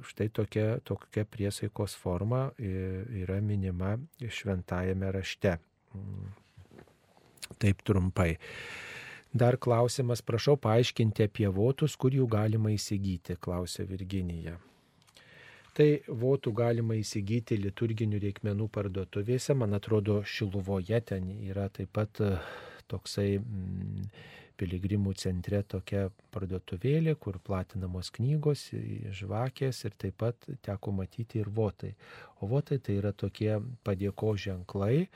štai tokia, tokia priesaikos forma yra minima šventajame rašte. Taip trumpai. Dar klausimas, prašau paaiškinti apie votus, kur jų galima įsigyti, klausė Virginija. Tai votų galima įsigyti liturginių reikmenų parduotuvėse, man atrodo, Šiluvoje ten yra taip pat e, toksai mm, piligrimų centre tokia parduotuvėlė, kur platinamos knygos, žvakės ir taip pat teko matyti ir votai. O votai tai yra tokie padėko ženklai,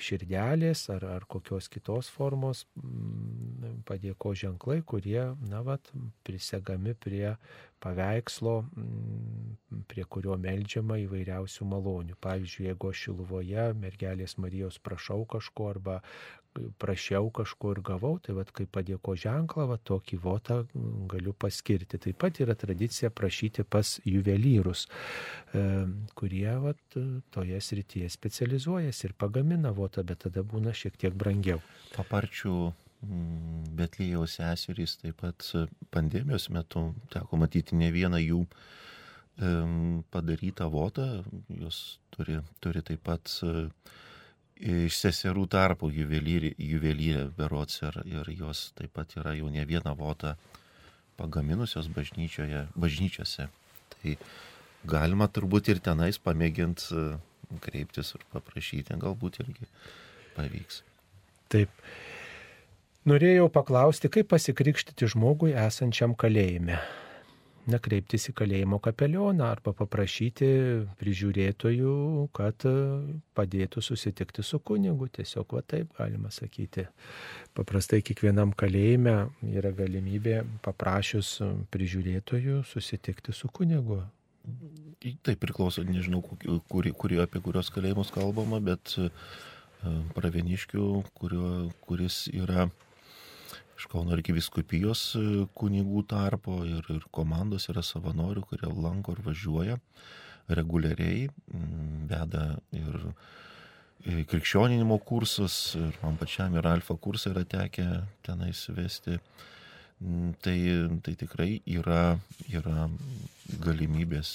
širdelės ar, ar kokios kitos formos mm, padėko ženklai, kurie, na, vat, prisegami prie paveikslo, mm, prie kurio melžiama įvairiausių malonių. Pavyzdžiui, jeigu aš šiluvoje mergelės Marijos prašau kažko arba prašiau kažko ir gavau, tai vad kaip padėko ženklą, va tokį votą galiu paskirti. Taip pat yra tradicija prašyti pas juvelyrus, e, kurie vat, toje srityje specializuojasi ir pagamina votą, bet tada būna šiek tiek brangiau. Paparčių mm, Betlėjaus seserys taip pat pandemijos metu teko matyti ne vieną jų padarytą votą, jos turi, turi taip pat iš seserų tarpo juvelyrė berots ir, ir jos taip pat yra jau ne vieną votą pagaminusios bažnyčiose. Tai galima turbūt ir tenais pamėgint e, kreiptis ir paprašyti, galbūt irgi pavyks. Taip. Norėjau paklausti, kaip pasikrikštyti žmogui esančiam kalėjime na, kreiptis į kalėjimo kapelioną arba paprašyti prižiūrėtojų, kad e, padėtų susitikti su kunigu. Tiesiog va taip galima sakyti. Paprastai kiekvienam kalėjime yra galimybė paprašius prižiūrėtojų susitikti su kunigu. Tai priklauso, nežinau, kuri, kuri, apie kurios kalėjimus kalbama, bet e, pravieniškių, kurio, kuris yra iš Kauno arkiviskupijos e, kunigų tarpo ir, ir komandos yra savanorių, kurie lanko ir važiuoja reguliariai, veda ir e, krikščioninimo kursus, ir man pačiam ir alfa kursai yra tekę tenais vesti. Tai, tai tikrai yra, yra galimybės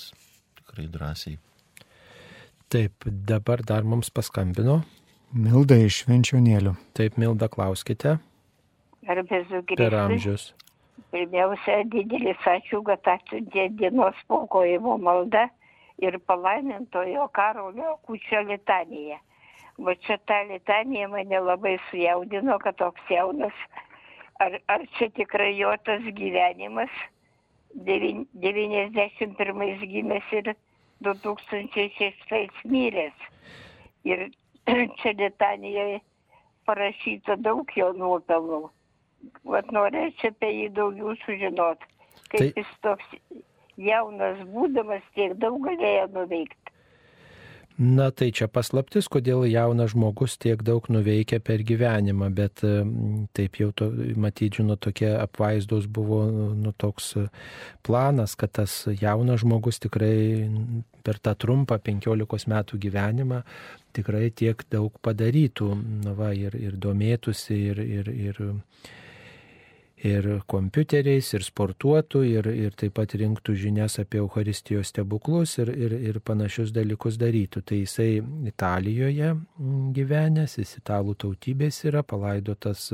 tikrai drąsiai. Taip, dabar dar mums paskambino Milda iš Švenčionėlių. Taip, Milda, klauskite. Garbėsiu Per Kristui. amžius. Pirmiausia, didelis ačiū, kad atsiuntė dienos paukojimo maldą ir palaimintojo Karolio Kučio litaniją. Va čia ta litanija mane labai sujaudino, kad toks jaunas. Ar, ar čia tikrai jo tas gyvenimas? Devin- 91 gimęs ir 2006 miręs. Ir čia litanijoje parašyta daug jo nuopelnų. Vat norėčiau apie jį daugiau sužinot. Kaip Tai- jis toks jaunas būdamas tiek daug galėjo nuveikti. Na tai čia paslaptis, kodėl jaunas žmogus tiek daug nuveikia per gyvenimą, bet mm, taip jau to, matyt, žinau, tokie apvaizdos buvo nu, toks planas, kad tas jaunas žmogus tikrai per tą trumpą 15 metų gyvenimą tikrai tiek daug padarytų na, va, ir, ir domėtųsi ir, ir, ir, ir kompiuteriais, ir sportuotų, ir, ir taip pat rinktų žinias apie Euharistijos stebuklus ir, ir, ir panašius dalykus darytų. Tai jisai Italijoje mm, gyvenęs, jis italų tautybės yra palaidotas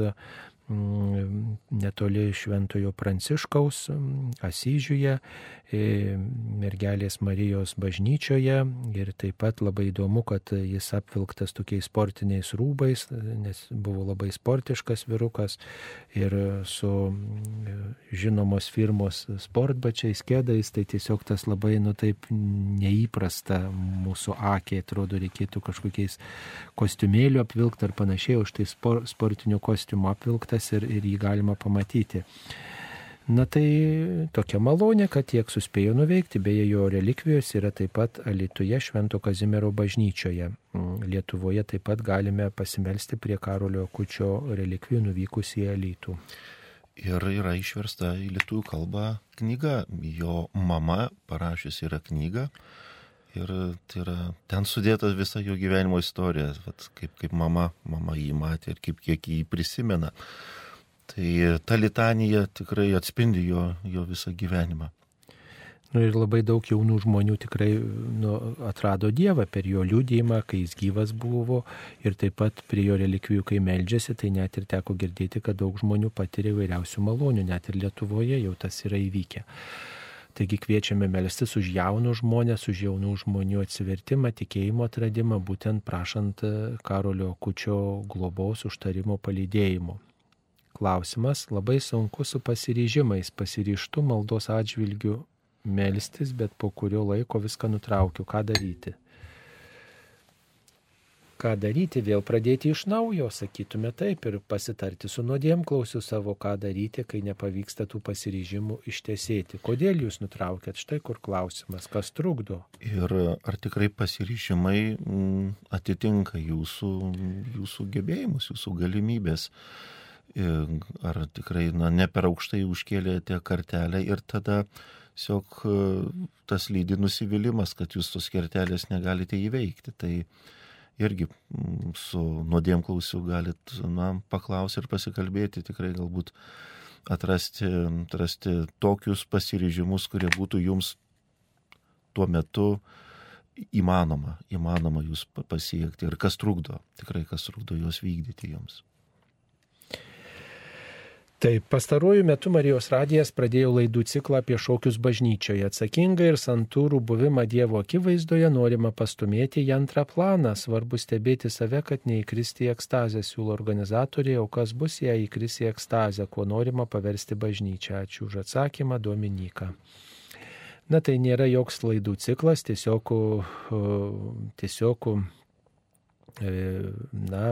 netoli Šventojo Pranciškaus mm, Asyžiuje, e, mergelės Marijos bažnyčioje. Ir taip pat labai įdomu, kad jis apvilktas tokiais sportiniais rūbais, nes buvo labai sportiškas virukas ir su mm, žinomos firmos sportbačiais, kėdais, tai tiesiog tas labai, nu taip, neįprasta mūsų akiai, atrodo, reikėtų kažkokiais kostiumėlių apvilkti ar panašiai, už tai spor, sportinių kostiumų apvilktas ir, ir jį galima pamatyti. Na tai tokia malonė, kad tiek suspėjo nuveikti, beje, jo relikvijos yra taip pat Alituje Švento Kazimiero bažnyčioje. Mm, Lietuvoje taip pat galime pasimelsti prie Karolio Kučio relikvijų nuvykus į Alitų. Ir yra išversta į lietuvių kalbą knyga. Jo mama parašius yra knyga. Ir tai yra, ten sudėta visa jo gyvenimo istorija, vat, kaip, kaip mama, mama jį matė ir kaip kiek jį prisimena. Tai ta litanija tikrai atspindi jo, jo visą gyvenimą. Nu, ir labai daug jaunų žmonių tikrai nu, atrado Dievą per jo liūdėjimą, kai jis gyvas buvo ir taip pat prie jo relikvijų, kai meldžiasi, tai net ir teko girdėti, kad daug žmonių patiria įvairiausių malonių, net ir Lietuvoje jau tas yra įvykę. Taigi kviečiame melstis už jaunus žmonės, už jaunų žmonių atsivertimą, tikėjimo atradimą, būtent prašant e, Karolio Kučio globos užtarimo palydėjimo. Klausimas labai sunku su pasiryžimais, pasiryštų maldos atžvilgių melstis, bet po kurio laiko viską nutraukiu. Ką daryti? Ką daryti, vėl pradėti iš naujo, sakytume taip, ir pasitarti su nuodėm klausiu savo, ką daryti, kai nepavyksta tų pasiryžimų ištesėti. Kodėl jūs nutraukėt? Štai kur klausimas, kas trukdo? Ir ar tikrai pasiryžimai mm, atitinka jūsų, jūsų gebėjimus, jūsų galimybės. Ar tikrai na, ne per aukštai užkėlėte kartelę ir tada tiesiog e, tas lydi nusivylimas, kad jūs tos kertelės negalite įveikti. Tai irgi mm, su nuodėmklausiu galit na, paklausti ir pasikalbėti, tikrai galbūt atrasti, atrasti tokius pasiryžimus, kurie būtų jums tuo metu įmanoma, įmanoma jūs pa- pasiekti ir kas trukdo, tikrai kas trukdo juos vykdyti jums. Taip, pastaruoju metu Marijos radijas pradėjo laidų ciklą apie šokius bažnyčioje. Atsakingai ir santūrų buvimą Dievo akivaizdoje norima pastumėti į antrą planą. Svarbu stebėti save, kad neįkristi į ekstazę, siūlo organizatoriai, o kas bus, jei įkris į ekstazę, kuo norima paversti bažnyčią. Ačiū už atsakymą, Dominika. Na tai nėra joks laidų ciklas, tiesiog, tiesiog na,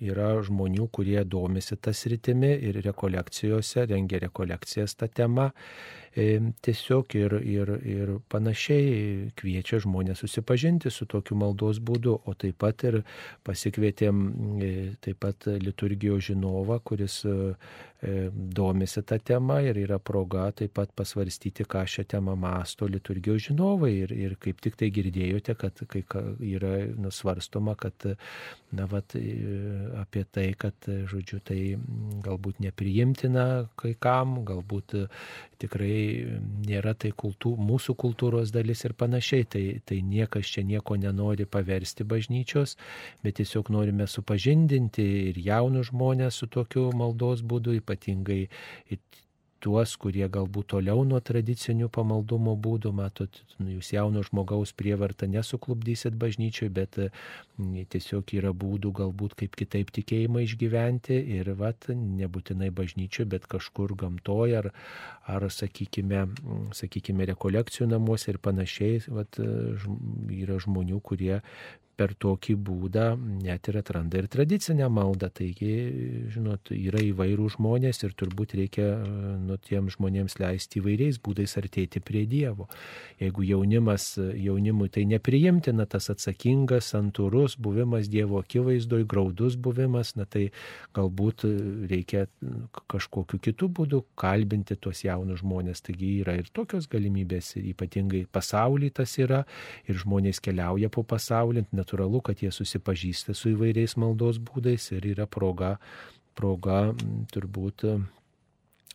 yra žmonių, kurie domisi tas rytimi ir rekolekcijose, rengia rekolekcijas tą temą. Tiesiog ir, ir, ir panašiai kviečia žmonės susipažinti su tokiu maldos būdu, o taip pat ir pasikvietėm e, taip pat liturgijos žinovą, kuris e, e, domisi tą temą ir yra proga taip pat pasvarstyti, ką šią temą masto liturgijos žinovai. Ir, ir kaip tik tai girdėjote, kad kai ka- yra nusvarstoma, kad na, vat, apie tai, kad, žodžiu, tai galbūt nepriimtina kai kam, galbūt tikrai nėra tai kultū, mūsų kultūros dalis ir panašiai. Tai, tai niekas čia nieko nenori paversti bažnyčios, bet tiesiog norime supažindinti ir jaunus žmonės su tokiu maldos būdu, ypatingai tuos, kurie galbūt toliau nuo tradicinių pamaldumo būdų, matot, nu, jūs jauno žmogaus prievartą nesuklubdysit bažnyčiai, bet tiesiog yra būdų galbūt kaip kitaip tikėjimą išgyventi ir vat, nebūtinai bažnyčiai, bet kažkur gamtoje ar, ar sakykime, sakykime, rekolekcijų namuose ir panašiai, vat, yra žmonių, kurie per tokį būdą net ir atranda ir tradicinę maldą. Taigi, žinot, yra įvairių žmonės ir turbūt reikia nu, tiems žmonėms leisti įvairiais būdais artėti prie Dievo. Jeigu jaunimas, jaunimui tai nepriimtina, tas atsakingas, santūrus buvimas Dievo akivaizdoje, graudus buvimas, na tai galbūt reikia kažkokiu kitų būdų kalbinti tuos jaunus žmonės. Taigi yra ir tokios galimybės, ir ypatingai pasaulyje tas yra, ir žmonės keliauja po pasaulį, natūralu, kad jie susipažįsta su įvairiais maldos būdais ir yra proga, proga turbūt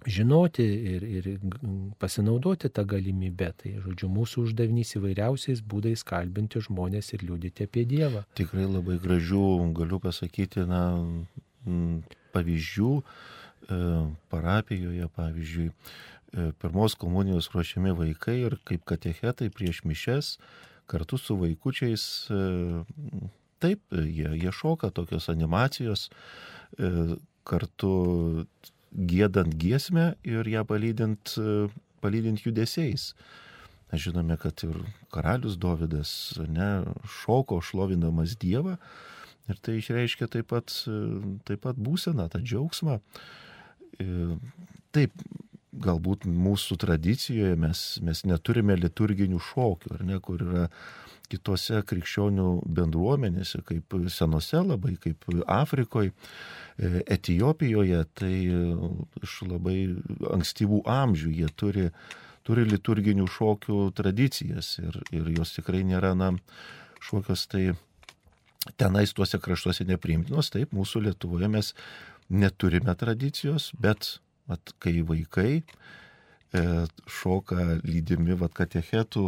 žinoti ir, ir pasinaudoti tą galimybę. Tai, žodžiu, mūsų uždavinys įvairiausiais būdais kalbinti žmonės ir liūdėti apie Dievą. Tikrai labai gražių, galiu pasakyti, na, pavyzdžių e, parapijoje, pavyzdžiui, e, pirmos komunijos ruošiami vaikai ir kaip katechetai prieš mišes kartu su vaikučiais, e, taip, jie, jie šoka tokios animacijos, e, kartu gėdant giesmę ir ją palydint, e, palydint judesiais. Mes žinome, kad ir karalius Dovydas ne, šoko šlovindamas Dievą ir tai išreiškia taip pat, taip pat būseną, tą džiaugsmą. Taip, galbūt mūsų tradicijoje mes, mes neturime liturginių šokių, ar ne, kur yra kitose krikščionių bendruomenėse, kaip senose labai, kaip Afrikoje, Etijopijoje, tai iš labai ankstyvų amžių jie turi, turi liturginių šokių tradicijas ir, ir jos tikrai nėra, na, šokios tai tenais tuose kraštuose nepriimtinos, taip, mūsų Lietuvoje mes neturime tradicijos, bet Vat, kai vaikai e, šoka lydimi vat, katechetų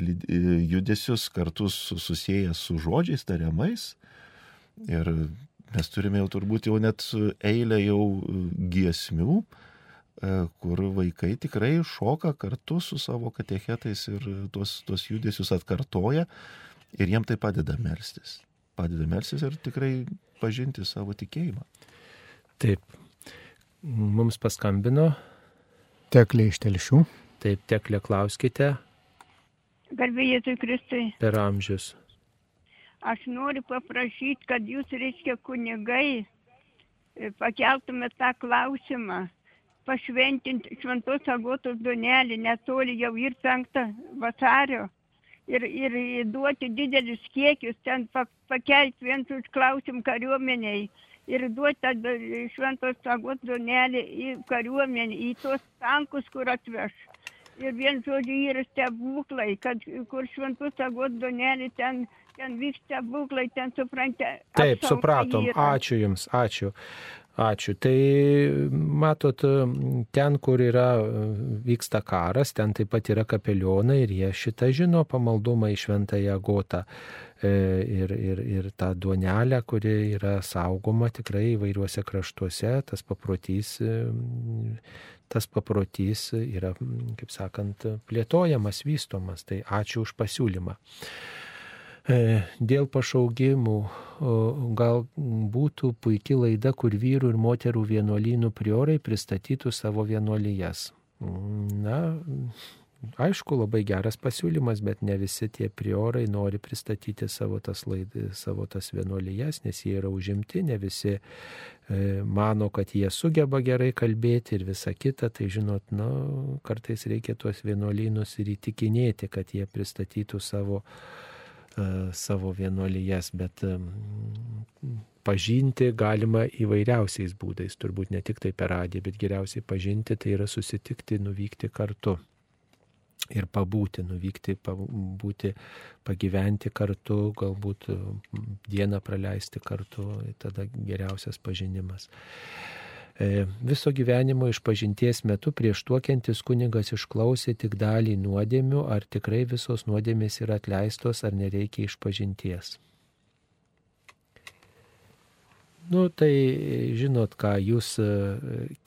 lyd, e, judesius kartu su, susijęs su žodžiais tariamais. Ir mes turime jau turbūt jau net eilę jau giesmių, e, kur vaikai tikrai šoka kartu su savo katechetais ir tuos, tuos judesius atkartoja ir jiem tai padeda melstis. Padeda melstis ir tikrai pažinti savo tikėjimą. Taip, Mums paskambino. Teklė iš telšių. Taip, teklė klauskite. Garbėjai Kristui. Per amžius. Aš noriu paprašyti, kad jūs, reiškia, kunigai, e, pakeltumėte tą klausimą, pašventinti šventos agotos duonelį, netoli jau ir 5 vasario. Ir, ir duoti didelius kiekius, ten pakelti viens už klausim kariuomeniai ir duoti tą šventos sagos duonelį į kariuomenę, į tuos tankus, kur atveš. Ir vien žodžiu yra stebuklai, kad kur šventos sagos duonelį ten, ten vyks stebuklai, ten suprantate. Taip, supratom. Yra. Ačiū Jums, ačiū. Ačiū. Tai matot, ten, kur yra, vyksta karas, ten taip pat yra kapelionai ir jie šitą žino pamaldumą į šventąją gotą. E, ir, ir, ir tą duonelę, kuri yra saugoma tikrai įvairiuose kraštuose, tas paprotys, e, tas paprotys yra, kaip sakant, plėtojamas, vystomas. Tai ačiū už pasiūlymą. E, dėl pašaugimų gal būtų puikia laida, kur vyrų ir moterų vienuolynų priorai pristatytų savo vienuolijas. Na, aišku, labai geras pasiūlymas, bet ne visi tie priorai nori pristatyti savo tas, laidai, savo tas vienuolijas, nes jie yra užimti, ne visi e, mano, kad jie sugeba gerai kalbėti ir visa kita, tai žinot, nu, kartais reikia tuos vienuolynus ir įtikinėti, kad jie pristatytų savo E, savo vienuolijas, bet e, pažinti galima įvairiausiais būdais, turbūt ne tik tai per radiją, bet geriausiai pažinti tai yra susitikti, nuvykti kartu. Ir pabūti, nuvykti, pabūti, pagyventi kartu, galbūt dieną praleisti kartu, tada geriausias pažinimas. E, viso gyvenimo išpažinties metu prieš tuokiantis kunigas išklausė tik dalį nuodėmių, ar tikrai visos nuodėmės yra atleistos, ar nereikia išpažinties. Nu, tai žinot, ką jūs e,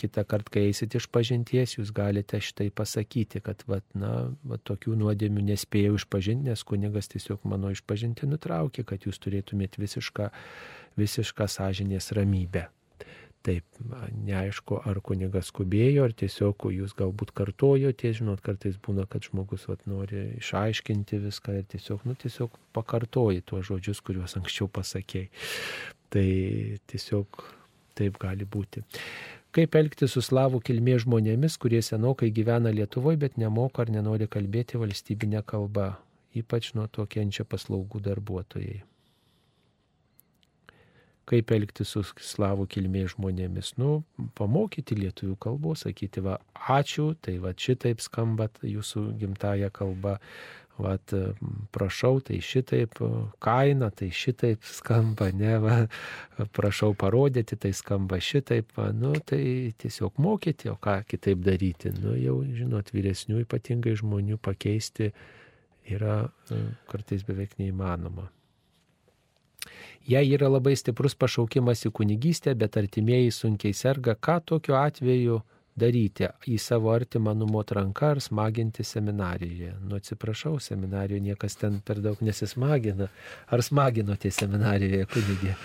kitą kartą, kai eisit iš pažinties, jūs galite šitai pasakyti, kad, vat, na, vat, tokių nuodėmių nespėjau išpažinti, nes kunigas tiesiog mano išpažinti nutraukė, kad jūs turėtumėt visišką, visišką sąžinės ramybę. Taip, neaišku, ar kunigas skubėjo, ar tiesiog jūs galbūt kartojote, žinot, kartais būna, kad žmogus vat, nori išaiškinti viską ir tiesiog, nu, tiesiog pakartoji tuos žodžius, kuriuos anksčiau pasakėjai. Tai tiesiog taip gali būti. Kaip elgti su slavų kilmės žmonėmis, kurie senokai gyvena Lietuvoje, bet nemoka ar nenori kalbėti valstybinę kalbą, ypač nuo to kenčia paslaugų darbuotojai kaip elgtis su slavų kilmės žmonėmis. Nu, pamokyti lietuvių kalbos, sakyti, va, ačiū, tai va šitaip skamba jūsų gimtaja kalba, va, prašau, tai šitaip, kaina, tai šitaip skamba, ne, va, prašau parodyti, tai skamba šitaip, va, nu, tai tiesiog mokyti, o ką kitaip daryti. Nu, jau, žinot, vyresnių ypatingai žmonių pakeisti yra e, kartais beveik neįmanoma. Jei yra labai stiprus pašaukimas į kunigystę, bet artimieji sunkiai serga, ką tokiu atveju daryti? Į savo artimą numot ranką ar smaginti seminarijoje? Nu atsiprašau, seminarijoje niekas ten per daug nesismagina. Ar smaginote seminarijoje kunigė?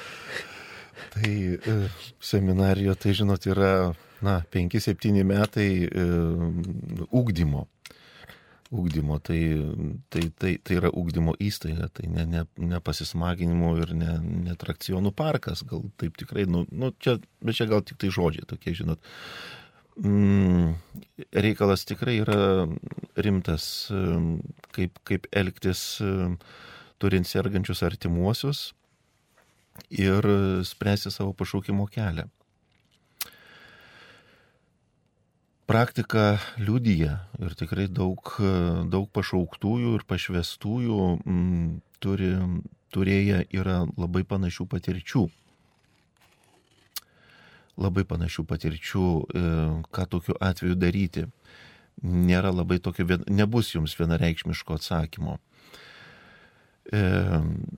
Tai e, seminarijoje, tai žinot, yra, na, 5-7 metai e, ūkdymo ugdymo, tai, tai, tai, tai yra ugdymo įstaiga, tai ne, ne, ne pasismaginimo ir ne, ne trakcionų parkas, gal taip tikrai, nu, nu čia, bet čia gal tik tai žodžiai tokie, žinot. Mm, reikalas tikrai yra rimtas, kaip, kaip elgtis turint sergančius artimuosius ir spręsti savo pašaukimo kelią. praktika liudyja ir tikrai daug, daug pašauktųjų ir pašvestųjų m, mm, turi, turėję yra labai panašių patirčių. Labai panašių patirčių, e, ką tokiu atveju daryti. Nėra labai tokio, nebus jums vienareikšmiško atsakymo. E,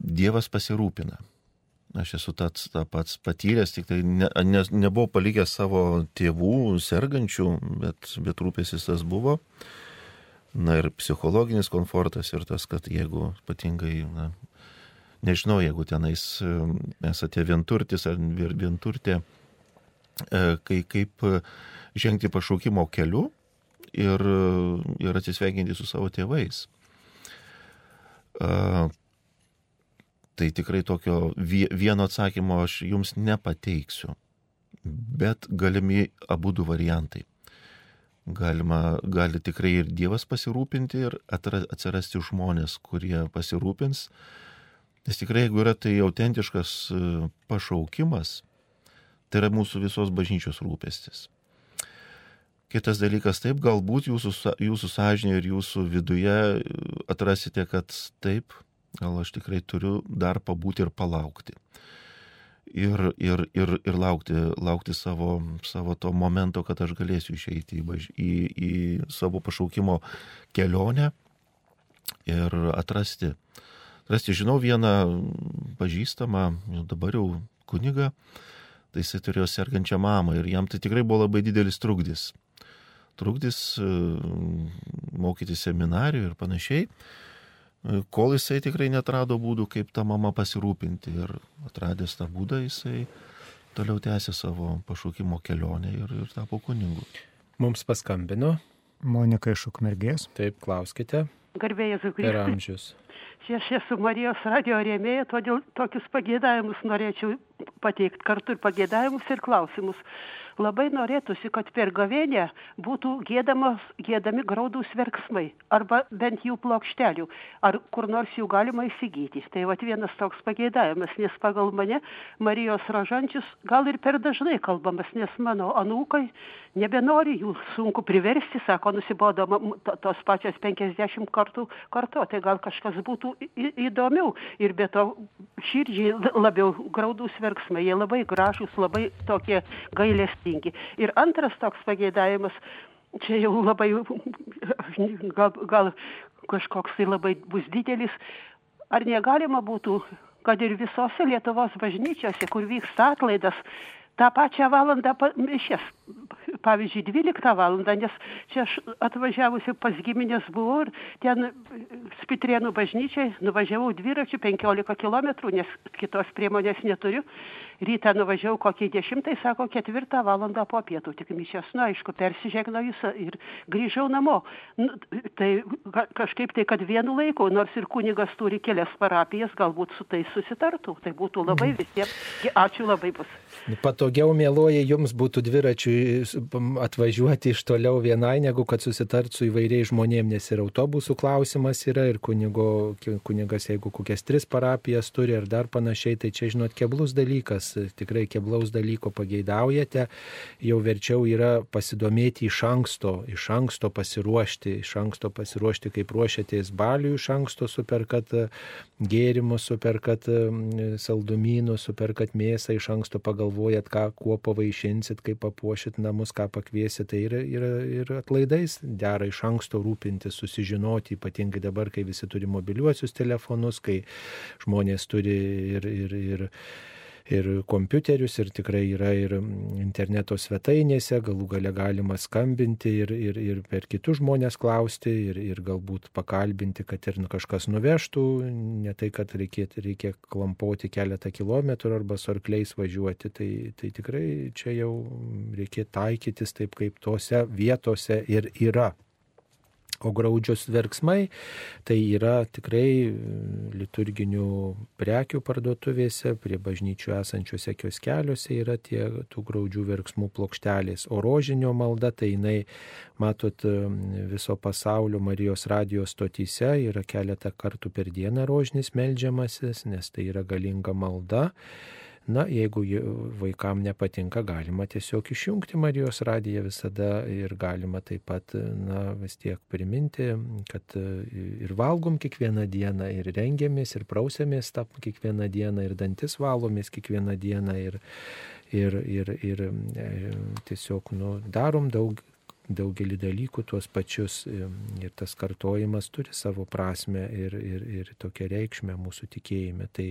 Dievas pasirūpina Aš esu tas ta pats patyręs, tik tai ne, ne, nebuvau palikęs savo tėvų sergančių, bet, bet rūpėsis tas buvo. Na ir psichologinis komfortas ir tas, kad jeigu ypatingai, na, nežinau, jeigu tenais esate vienturtis ar vienturtė, e, kai, kaip žengti pašaukimo keliu ir, ir atsisveikinti su savo tėvais tai tikrai tokio vieno atsakymo aš jums nepateiksiu. Bet galimi abu du variantai. Galima, gali tikrai ir Dievas pasirūpinti ir atsirasti žmonės, kurie pasirūpins. Nes tikrai, jeigu yra tai autentiškas e, pašaukimas, tai yra mūsų visos bažnyčios rūpestis. Kitas dalykas, taip, galbūt jūsų, jūsų sąžinė ir jūsų viduje atrasite, kad taip, gal aš tikrai turiu dar pabūti ir palaukti. Ir, ir, ir, ir laukti, laukti savo, savo to momento, kad aš galėsiu išeiti į, į, į savo pašaukimo kelionę ir atrasti. Atrasti, žinau vieną pažįstamą, dabar jau kunigą, tai jisai turėjo sergančią mamą ir jam tai tikrai buvo labai didelis trukdis. Trukdis mokyti seminarijų ir panašiai kol jisai tikrai netrado būdų, kaip tą mamą pasirūpinti. Ir atradęs tą būdą, jisai toliau tęsė savo pašaukimo kelionę ir, ir tapo kuningu. Mums paskambino. Monika iš Ukmergės. Taip, klauskite. Garbėjai Zukristai. Per amžius. Aš esu Marijos radio rėmėja, todėl tokius pagėdavimus norėčiau pateikti kartu ir pagėdavimus ir klausimus labai norėtųsi kad per gavėnią būtų giedamos giedami graudūs verksmai arba bent jų plokštelių ar kur nors jų galima įsigyti tai vat vienas toks pageidavimas nes pagal mane marijos rožančius gal ir per dažnai kalbamas nes mano anūkai nebenori jų sunku priversti sako nusibodo tos pačios penkiasdešimt kartų kartot tai gal kažkas būtų įdomiau ir be to širdžiai labiau graudūs verksmai jie labai gražūs labai tokie gailest tingi. Ir antras toks pageidavimas, čia jau labai, gal, gal kažkoks tai labai bus didelis, ar negalima būtų, kad ir visose Lietuvos bažnyčiose, kur vyksta atlaidas, tą pačią valandą mišės pavyzdžiui dvyliktą valandą nes čia aš atvažiavusi pas gimines buvau ir ten spitrėnų bažnyčioj nuvažiavau dviračiu penkiolika kilometrų nes kitos priemonės neturiu. Rytą nuvažiavau kokiai dešimtai sako ketvirtą valandą po pietų. Tik mišios nu aišku persižegnojus ir grįžau namo. Nu tai ka kažkaip tai kad vienu laiku nors ir kunigas turi kelias parapijas galbūt su tais susitartų. Tai būtų labai Mhm. visiems ačiū labai bus. Patogiau, mėloji, jums būtų dviračiui atvažiuoti iš toliau vienai, negu kad susitart su įvairiais žmonėmis, nes ir autobusų klausimas yra, ir kunigo, kunigas, jeigu kokias tris parapijas turi, ar dar panašiai, tai čia, žinot, keblus dalykas, tikrai keblaus dalyko pageidaujate, jau verčiau yra pasidomėti iš anksto, iš anksto pasiruošti, iš anksto pasiruošti, kaip ruošiatės baliui, iš anksto superkat gėrimus, superkat saldumynus, superkat mėsą, iš anksto pagalvojat, ką, kuo pavaišinsit, kaip papuošit namus, ką pakviesit. Tai ir, ir, ir atlaidais dera iš anksto rūpintis, susižinoti, ypatingai dabar, kai visi turi mobiliuosius telefonus, kai žmonės turi ir, ir, ir ir kompiuterius, ir tikrai yra ir interneto svetainėse, galų gale galima skambinti ir, ir, ir per kitus žmonės klausti, ir, ir galbūt pakalbinti, kad ir kažkas nuvežtų, ne tai, kad reikėtų, reikia klampoti keletą kilometrų arba su arkliais važiuoti, tai, tai tikrai čia jau reikia taikytis taip, kaip tose vietose ir yra. O graudžios verksmai tai yra tikrai liturginių prekių parduotuvėse, prie bažnyčių esančiuose kioskeliuose yra tie tų graudžių verksmų plokštelės. O rožinio malda tai jinai, matot, viso pasaulio Marijos radijos stotyse yra keletą kartų per dieną rožinis melžiamasis, nes tai yra galinga malda. Na, jeigu vaikam nepatinka, galima tiesiog išjungti Marijos radiją visada ir galima taip pat, na, vis tiek priminti, kad ir valgom kiekvieną dieną, ir rengiamės, ir prausiamės tą kiekvieną dieną, ir dantis valomės kiekvieną dieną, ir, ir, ir, ir tiesiog, nu, darom daug daugelį dalykų tuos pačius ir tas kartojimas turi savo prasme ir, ir, ir tokią reikšmę mūsų tikėjime. Tai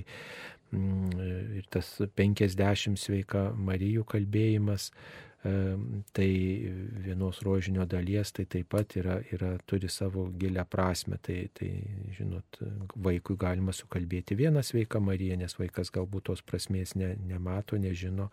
ir tas 50 sveika Marijų kalbėjimas, tai vienos rožinio dalies, tai taip pat yra, yra, turi savo gilę prasme. Tai, tai, žinot, vaikui galima sukalbėti vieną sveiką Mariją, nes vaikas galbūt tos prasmės ne, nemato, nežino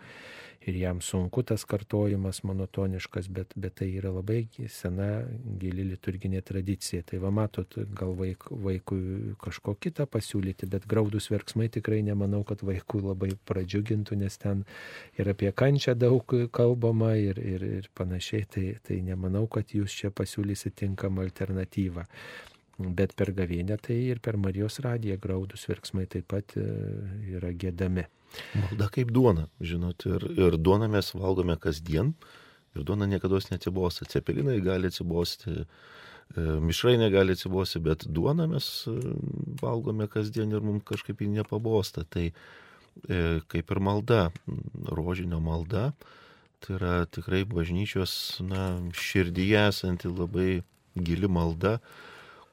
ir jam sunku tas kartojimas monotoniškas, bet, bet tai yra labai sena, gili liturginė tradicija. Tai va matot, gal vaik, vaikui kažko kitą pasiūlyti, bet graudus verksmai tikrai nemanau, kad vaikų labai pradžiugintų, nes ten ir apie kančią daug kalbama ir, ir, ir panašiai. Tai, tai nemanau, kad jūs čia pasiūlysite tinkamą alternatyvą. Bet per gavienę tai ir per Marijos radiją graudus verksmai taip pat yra gėdami. Malda kaip duona, žinot, ir, ir duoną mes valgome kasdien, ir duona niekada neatsibosta. Cepelinai gali atsibosti, mišrainė gali atsibosti, bet duoną mes valgome kasdien ir mums kažkaip jį nepabosta. Tai kaip ir malda, rožinio malda, tai yra tikrai bažnyčios na, širdyje esanti labai gili malda,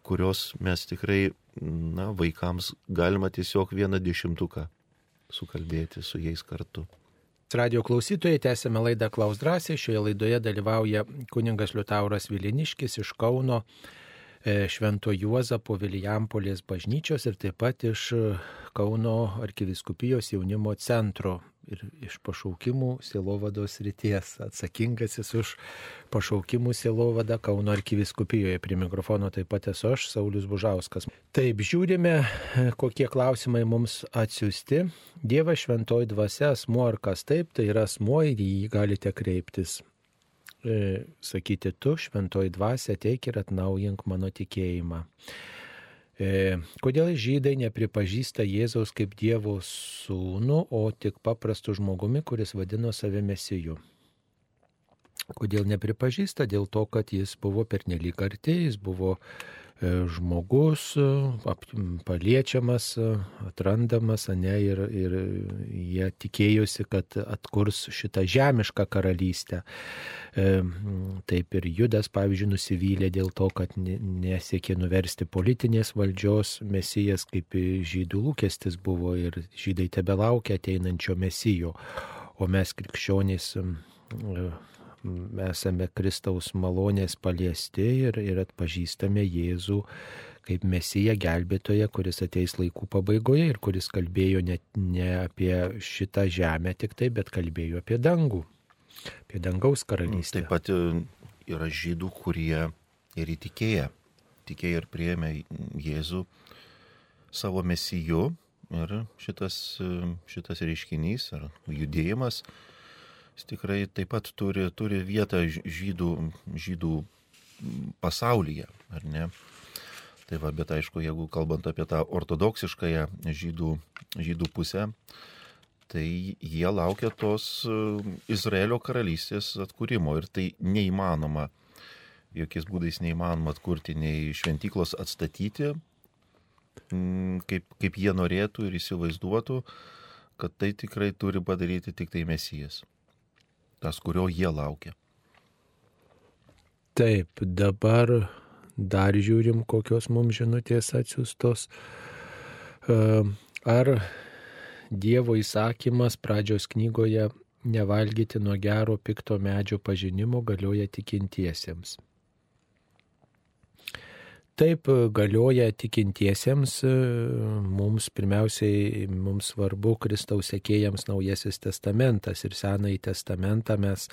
kurios mes tikrai na, vaikams galima tiesiog vieną dešimtuką sukalbėti su jais kartu. Radio klausytojai, tęsėme laidą Klaus drąsiai. Šioje laidoje dalyvauja kuningas Liutauras Viliniškis iš Kauno Švento Juozapo Vilijampolės bažnyčios ir taip pat iš Kauno arkiviskupijos jaunimo centro ir iš pašaukimų Silovados ryties. Atsakingasis už pašaukimų Silovadą Kauno arkiviskupijoje. Prie mikrofono taip pat esu aš, Saulis Bužauskas. Taip, žiūrime, kokie klausimai mums atsiųsti. Dievas šventoji dvasia, asmuo ar kas taip, tai yra asmuo ir į jį galite kreiptis. E, sakyti, tu šventoji dvasia ateik ir atnaujink mano tikėjimą. E, kodėl žydai nepripažįsta Jėzaus kaip Dievo sūnų, o tik paprastu žmogumi, kuris vadino save mesiju? Kodėl nepripažįsta? Dėl to, kad jis buvo pernelyg arti, jis buvo žmogus paliečiamas, atrandamas, ne, ir, ir jie tikėjosi, kad atkurs šitą žemišką karalystę. Taip ir Judas, pavyzdžiui, nusivylė dėl to, kad nesiekė nuversti politinės valdžios mesijas, kaip žydų lūkestis buvo ir žydai tebe laukia ateinančio mesijo. O mes krikščionys esame Kristaus malonės paliesti ir, ir atpažįstame Jėzų kaip mesiją gelbėtoją, kuris ateis laikų pabaigoje ir kuris kalbėjo ne, ne apie šitą žemę tik tai, bet kalbėjo apie dangų, apie dangaus karalystę. Taip pat e, yra žydų, kurie ir įtikėję, tikėjo ir prieėmė Jėzų savo mesiju ir šitas, e, šitas reiškinys ar judėjimas jis tikrai taip pat turi, turi vietą žydų, žydų pasaulyje, ar ne? Tai va, bet aišku, jeigu kalbant apie tą ortodoksiškąją žydų, žydų pusę, tai jie laukia tos e, Izraelio karalystės atkūrimo ir tai neįmanoma, jokiais būdais neįmanoma atkurti, nei šventyklos atstatyti, kaip, kaip jie norėtų ir įsivaizduotų, kad tai tikrai turi padaryti tik tai mesijas tas, kurio jie laukia. Taip, dabar dar žiūrim, kokios mums žinutės atsiustos. Ar Dievo įsakymas pradžios knygoje nevalgyti nuo gero pikto medžio pažinimo galioja tikintiesiems? Taip galioja tikintiesiems, mums pirmiausiai, mums svarbu Kristaus sekėjams naujasis testamentas ir senąjį testamentą mes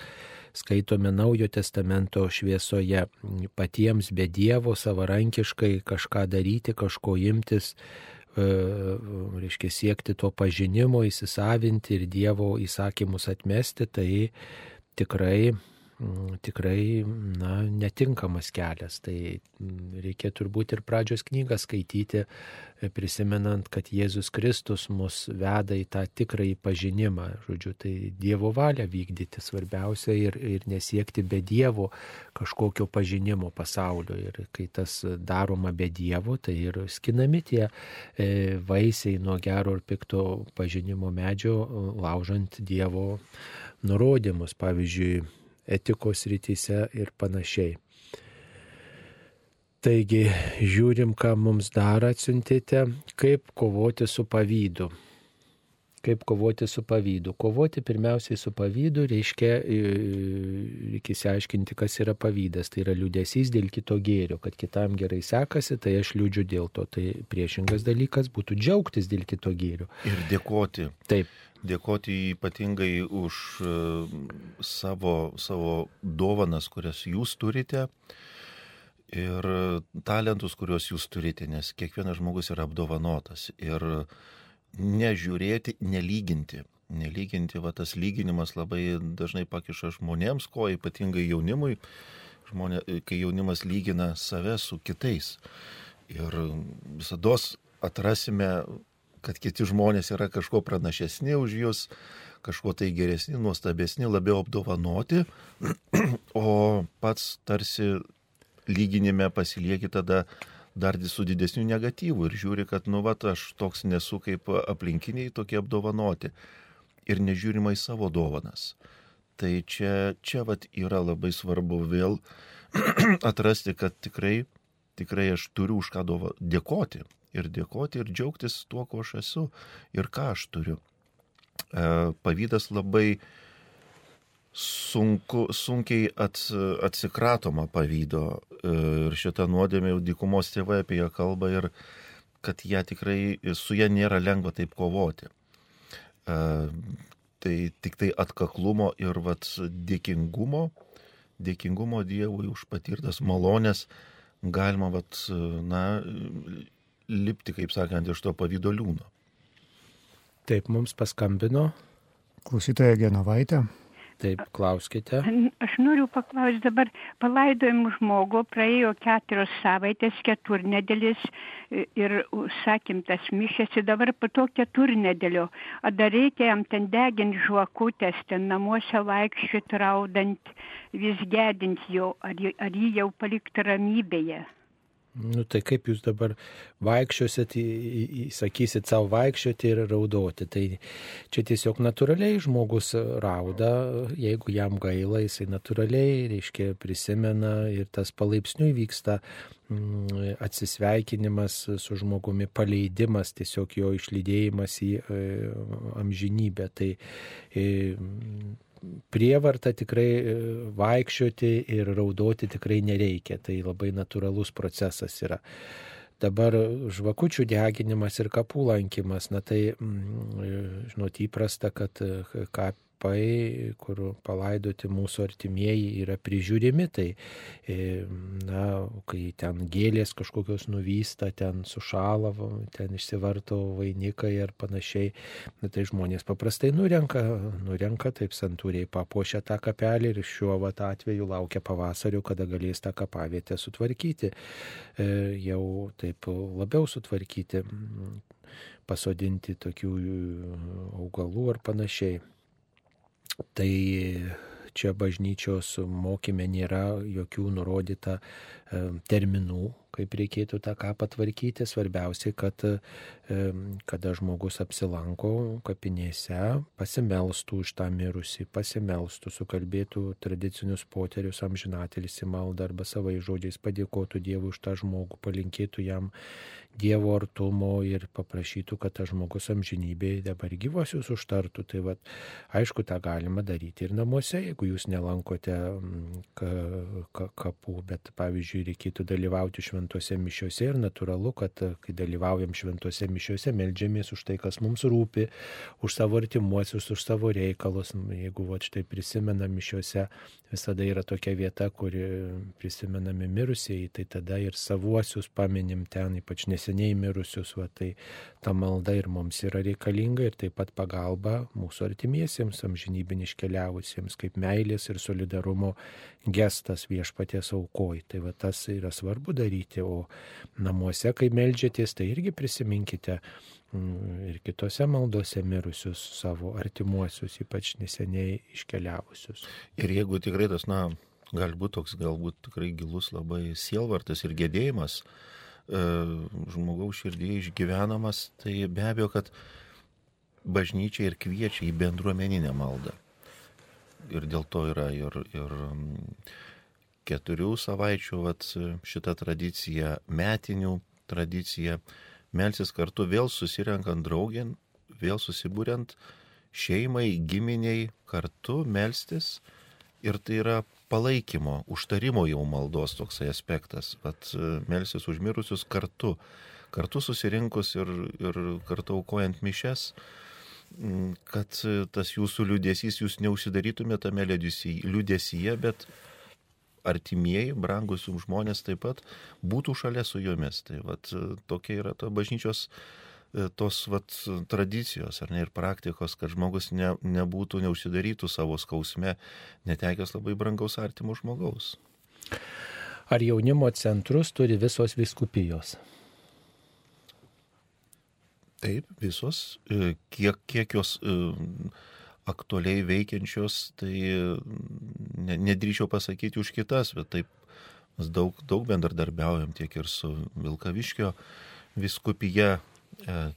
skaitome naujo testamento šviesoje. Patiems be Dievo savarankiškai kažką daryti, kažko imtis, e, reiškia siekti to pažinimo, įsisavinti ir Dievo įsakymus atmesti, tai tikrai tikrai na, netinkamas kelias. Tai mm, reikia turbūt ir pradžios knygą skaityti, e, prisimenant, kad Jėzus Kristus mus veda į tą tikrąjį pažinimą. Žodžiu, tai Dievo valią vykdyti svarbiausia ir, ir nesiekti be Dievo kažkokio pažinimo pasaulio. Ir kai tas daroma be Dievo, tai ir skinami tie e, vaisiai nuo gero ir pikto pažinimo medžio, laužant Dievo nurodymus. Pavyzdžiui, etikos rytise ir panašiai. Taigi, žiūrim, ką mums dar atsiuntėte, kaip kovoti su pavydu. Kaip kovoti su pavydu. Kovoti pirmiausiai su pavydu reiškia, e, reikia įsiaiškinti, kas yra pavydas. Tai yra liūdėsys dėl kito gėrio, kad kitam gerai sekasi, tai aš liūdžiu dėl to. Tai priešingas dalykas būtų džiaugtis dėl kito gėrio. Ir dėkoti. Taip dėkoti ypatingai už e, savo, savo dovanas, kurias jūs turite ir talentus, kuriuos jūs turite, nes kiekvienas žmogus yra apdovanotas. Ir nežiūrėti, nelyginti. Nelyginti, va tas lyginimas labai dažnai pakiša žmonėms, ko ypatingai jaunimui, žmonė, kai jaunimas lygina save su kitais. Ir visada atrasime kad kiti žmonės yra kažko pranašesni už jūs, kažko tai geresni, nuostabesni, labiau apdovanoti, o pats tarsi lyginime pasilieki tada dar su didesniu negatyvu ir žiūri, kad, nu, va, aš toks nesu kaip aplinkiniai tokie apdovanoti ir nežiūrima į savo dovanas. Tai čia, čia vat, yra labai svarbu vėl atrasti, kad tikrai, tikrai aš turiu už ką dova, dėkoti ir dėkoti ir džiaugtis tuo, ko aš esu ir ką aš turiu. E, pavydas labai sunku, sunkiai ats, atsikratoma pavydo e, ir šitą nuodėmę jau dykumos tėvai apie ją kalba ir kad ją tikrai su ją nėra lengva taip kovoti. E, tai tik tai atkaklumo ir vat, dėkingumo, dėkingumo Dievui už patirtas malonės galima vat, na, lipti, kaip sakant, iš to pavydo liūno. Taip, mums paskambino. Klausytoja Genovaitė. Taip, klauskite. Aš noriu paklausti dabar, palaidojim žmogų, praėjo keturios savaitės, keturnedėlis ir sakėm tas mišėsi, dabar po to keturnedėlio. Ar dar reikia jam ten deginti žuokutės, ten namuose vaikščioti raudant, vis gedinti jo, ar, ar jį jau palikti ramybėje? Nu tai kaip jūs dabar vaikščiosit, sakysit savo vaikščioti ir raudoti. Tai čia tiesiog natūraliai žmogus rauda, jeigu jam gaila, jisai natūraliai, reiškia, prisimena ir tas palaipsniui vyksta mm, atsisveikinimas su žmogumi, paleidimas, tiesiog jo išlydėjimas į e, amžinybę. Tai e, prievarta tikrai e, vaikščioti ir raudoti tikrai nereikia. Tai labai natūralus procesas yra. Dabar žvakučių deginimas ir kapų lankymas, na tai, mm, žinot, įprasta, kad kap, kapai, kur palaidoti mūsų artimieji yra prižiūrimi, tai, e, na, kai ten gėlės kažkokios nuvysta, ten sušala, ten išsivarto vainikai ir panašiai, na, tai žmonės paprastai nurenka, nurenka taip santūriai, papuošia tą kapelį ir šiuo vat atveju laukia pavasario, kada galės tą kapavietę sutvarkyti, e, jau taip labiau sutvarkyti pasodinti tokių augalų ar panašiai. Tai čia bažnyčios mokymė nėra jokių nurodyta e, terminų, kaip reikėtų tą kapą tvarkyti. Svarbiausia, kad e, kada žmogus apsilanko kapinėse, pasimelstų už tą mirusį, pasimelstų, sukalbėtų tradicinius poterius amžinatelis į maldą arba savai žodžiais padėkotų Dievui už tą žmogų, palinkėtų jam Dievo artumo ir paprašytų, kad tas žmogus amžinybėje dabar gyvosius užtartų. Tai vad, aišku, tą galima daryti ir namuose, jeigu jūs nelankote ka, kapų, bet pavyzdžiui, reikėtų dalyvauti šventose mišiuose ir natūralu, kad kai dalyvaujam šventose mišiuose, melžiamės už tai, kas mums rūpi, už savo artimuosius, už savo reikalus. Jeigu va štai prisimenam mišiuose, visada yra tokia vieta, kur prisimenami mirusieji, tai tada ir savuosius paminim ten, ypač nes neseniai mirusius, va, tai ta malda ir mums yra reikalinga ir taip pat pagalba mūsų artimiesiems amžinybin iškeliavusiems, kaip meilės ir solidarumo gestas viešpaties aukoj. Tai va tas yra svarbu daryti, o namuose, kai melžiatės, tai irgi prisiminkite mm, ir kitose maldose mirusius savo artimuosius, ypač neseniai iškeliavusius. Ir jeigu tikrai tas, na, galbūt toks, galbūt tikrai gilus labai sielvartas ir gedėjimas, žmogaus širdėje išgyvenamas, tai be abejo, kad bažnyčia ir kviečia į bendruomeninę maldą. Ir dėl to yra ir, ir keturių savaičių vat, šita tradicija, metinių tradicija, melsis kartu vėl susirenkant draugien, vėl susibūrent šeimai, giminiai kartu melstis. Ir tai yra palaikymo, užtarimo jau maldos toksai aspektas. Vat e, melsis užmirusius kartu, kartu susirinkus ir, ir kartu aukojant mišes, kad e, tas jūsų liūdėsys, jūs neužsidarytumėte tame liūdėsyje, bet artimieji, brangus jums žmonės taip pat būtų šalia su jumis. Tai vat, e, tokia yra ta bažnyčios tos vat, tradicijos ar ne ir praktikos, kad žmogus ne, nebūtų, neužsidarytų savo skausme, netekęs labai brangaus artimo žmogaus. Ar jaunimo centrus turi visos viskupijos? Taip, visos. E, kiek, kiek jos e, aktualiai veikiančios, tai ne, nedrįčiau pasakyti už kitas, bet taip mes daug, daug bendradarbiaujam tiek ir su Vilkaviškio viskupija, E,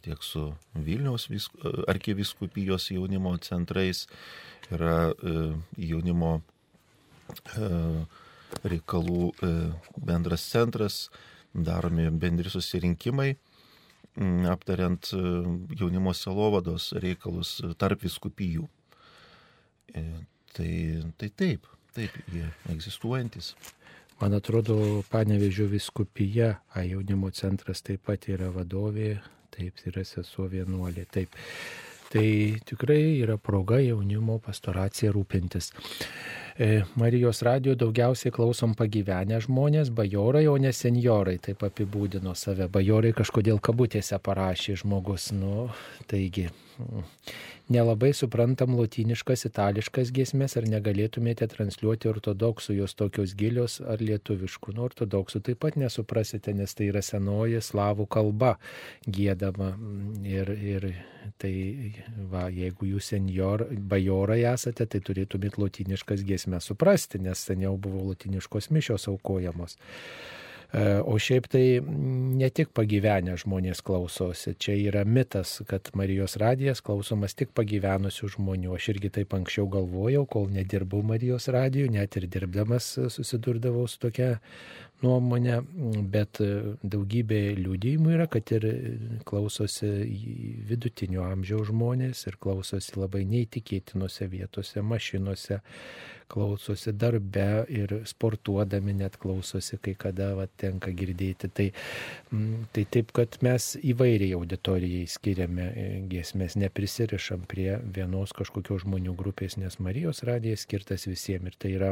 tiek su Vilniaus e, arkiviskupijos jaunimo centrais, yra e, jaunimo reikalų bendras centras, daromi bendri susirinkimai, aptariant jaunimo selovados reikalus tarp viskupijų. Tai, tai taip, taip, jie egzistuojantis. Man atrodo, Panevežio viskupija, a jaunimo centras taip pat yra vadovė, taip, yra sesuo vienuolė, taip. Tai tikrai yra proga jaunimo pastoracija rūpintis. E, Marijos radio daugiausiai klausom pagyvenę žmonės, bajorai, o ne seniorai, taip apibūdino save. Bajorai kažkodėl kabutėse parašė žmogus, nu, taigi nelabai suprantam lotyniškas, itališkas giesmės, ar negalėtumėte transliuoti ortodoksų, jos tokios gilios ar lietuviškų. Nu, ortodoksų taip pat nesuprasite, nes tai yra senoji slavų kalba gėdama. Ir, ir tai, va, jeigu jūs senior, bajorai esate, tai turėtumėt lotyniškas giesmės suprasti, nes seniau buvo lotyniškos mišios aukojamos. O šiaip tai ne tik pagyvenę žmonės klausosi. Čia yra mitas, kad Marijos radijas klausomas tik pagyvenusių žmonių. Aš irgi taip anksčiau galvojau, kol nedirbau Marijos radijų, net ir dirbdamas susidurdavau su tokia nuomonė, bet daugybė liūdėjimų yra, kad ir klausosi vidutinio amžiaus žmonės ir klausosi labai neįtikėtinose vietose, mašinose, klausosi darbe ir sportuodami net klausosi, kai kada va, tenka girdėti. Tai, tai taip, kad mes įvairiai auditorijai skiriame e, giesmės, neprisirišam prie vienos kažkokios žmonių grupės, nes Marijos radijas skirtas visiems ir tai yra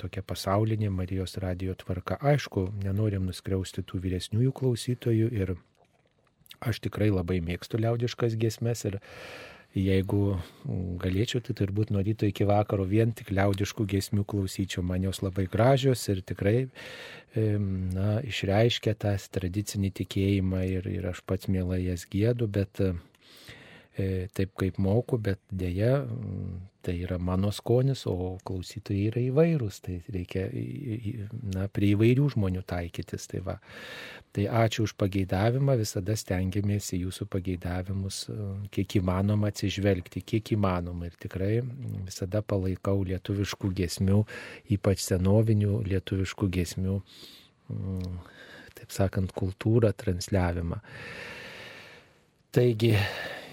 tokia pasaulinė Marijos radijo tvarka. Aišku, nenorim nuskriausti tų vyresniųjų klausytojų ir aš tikrai labai mėgstu liaudiškas giesmes ir Jeigu galėčiau, tai turbūt nuo ryto iki vakaro vien tik liaudiškų giesmių klausyčiau. Man jos labai gražios ir tikrai na, išreiškia tą tradicinį tikėjimą ir, ir aš pats mielai jas gėdu, bet E, taip kaip moku, bet dėja tai yra mano skonis, o klausytojai yra įvairūs, tai reikia na, prie įvairių žmonių taikytis. Tai, va. tai ačiū už pageidavimą, visada stengiamės į jūsų pageidavimus e, kiek įmanoma atsižvelgti, kiek įmanoma ir tikrai visada palaikau lietuviškų gesmių, ypač senovinių lietuviškų gesmių, taip sakant, kultūrą, transliavimą. Taigi, Mm,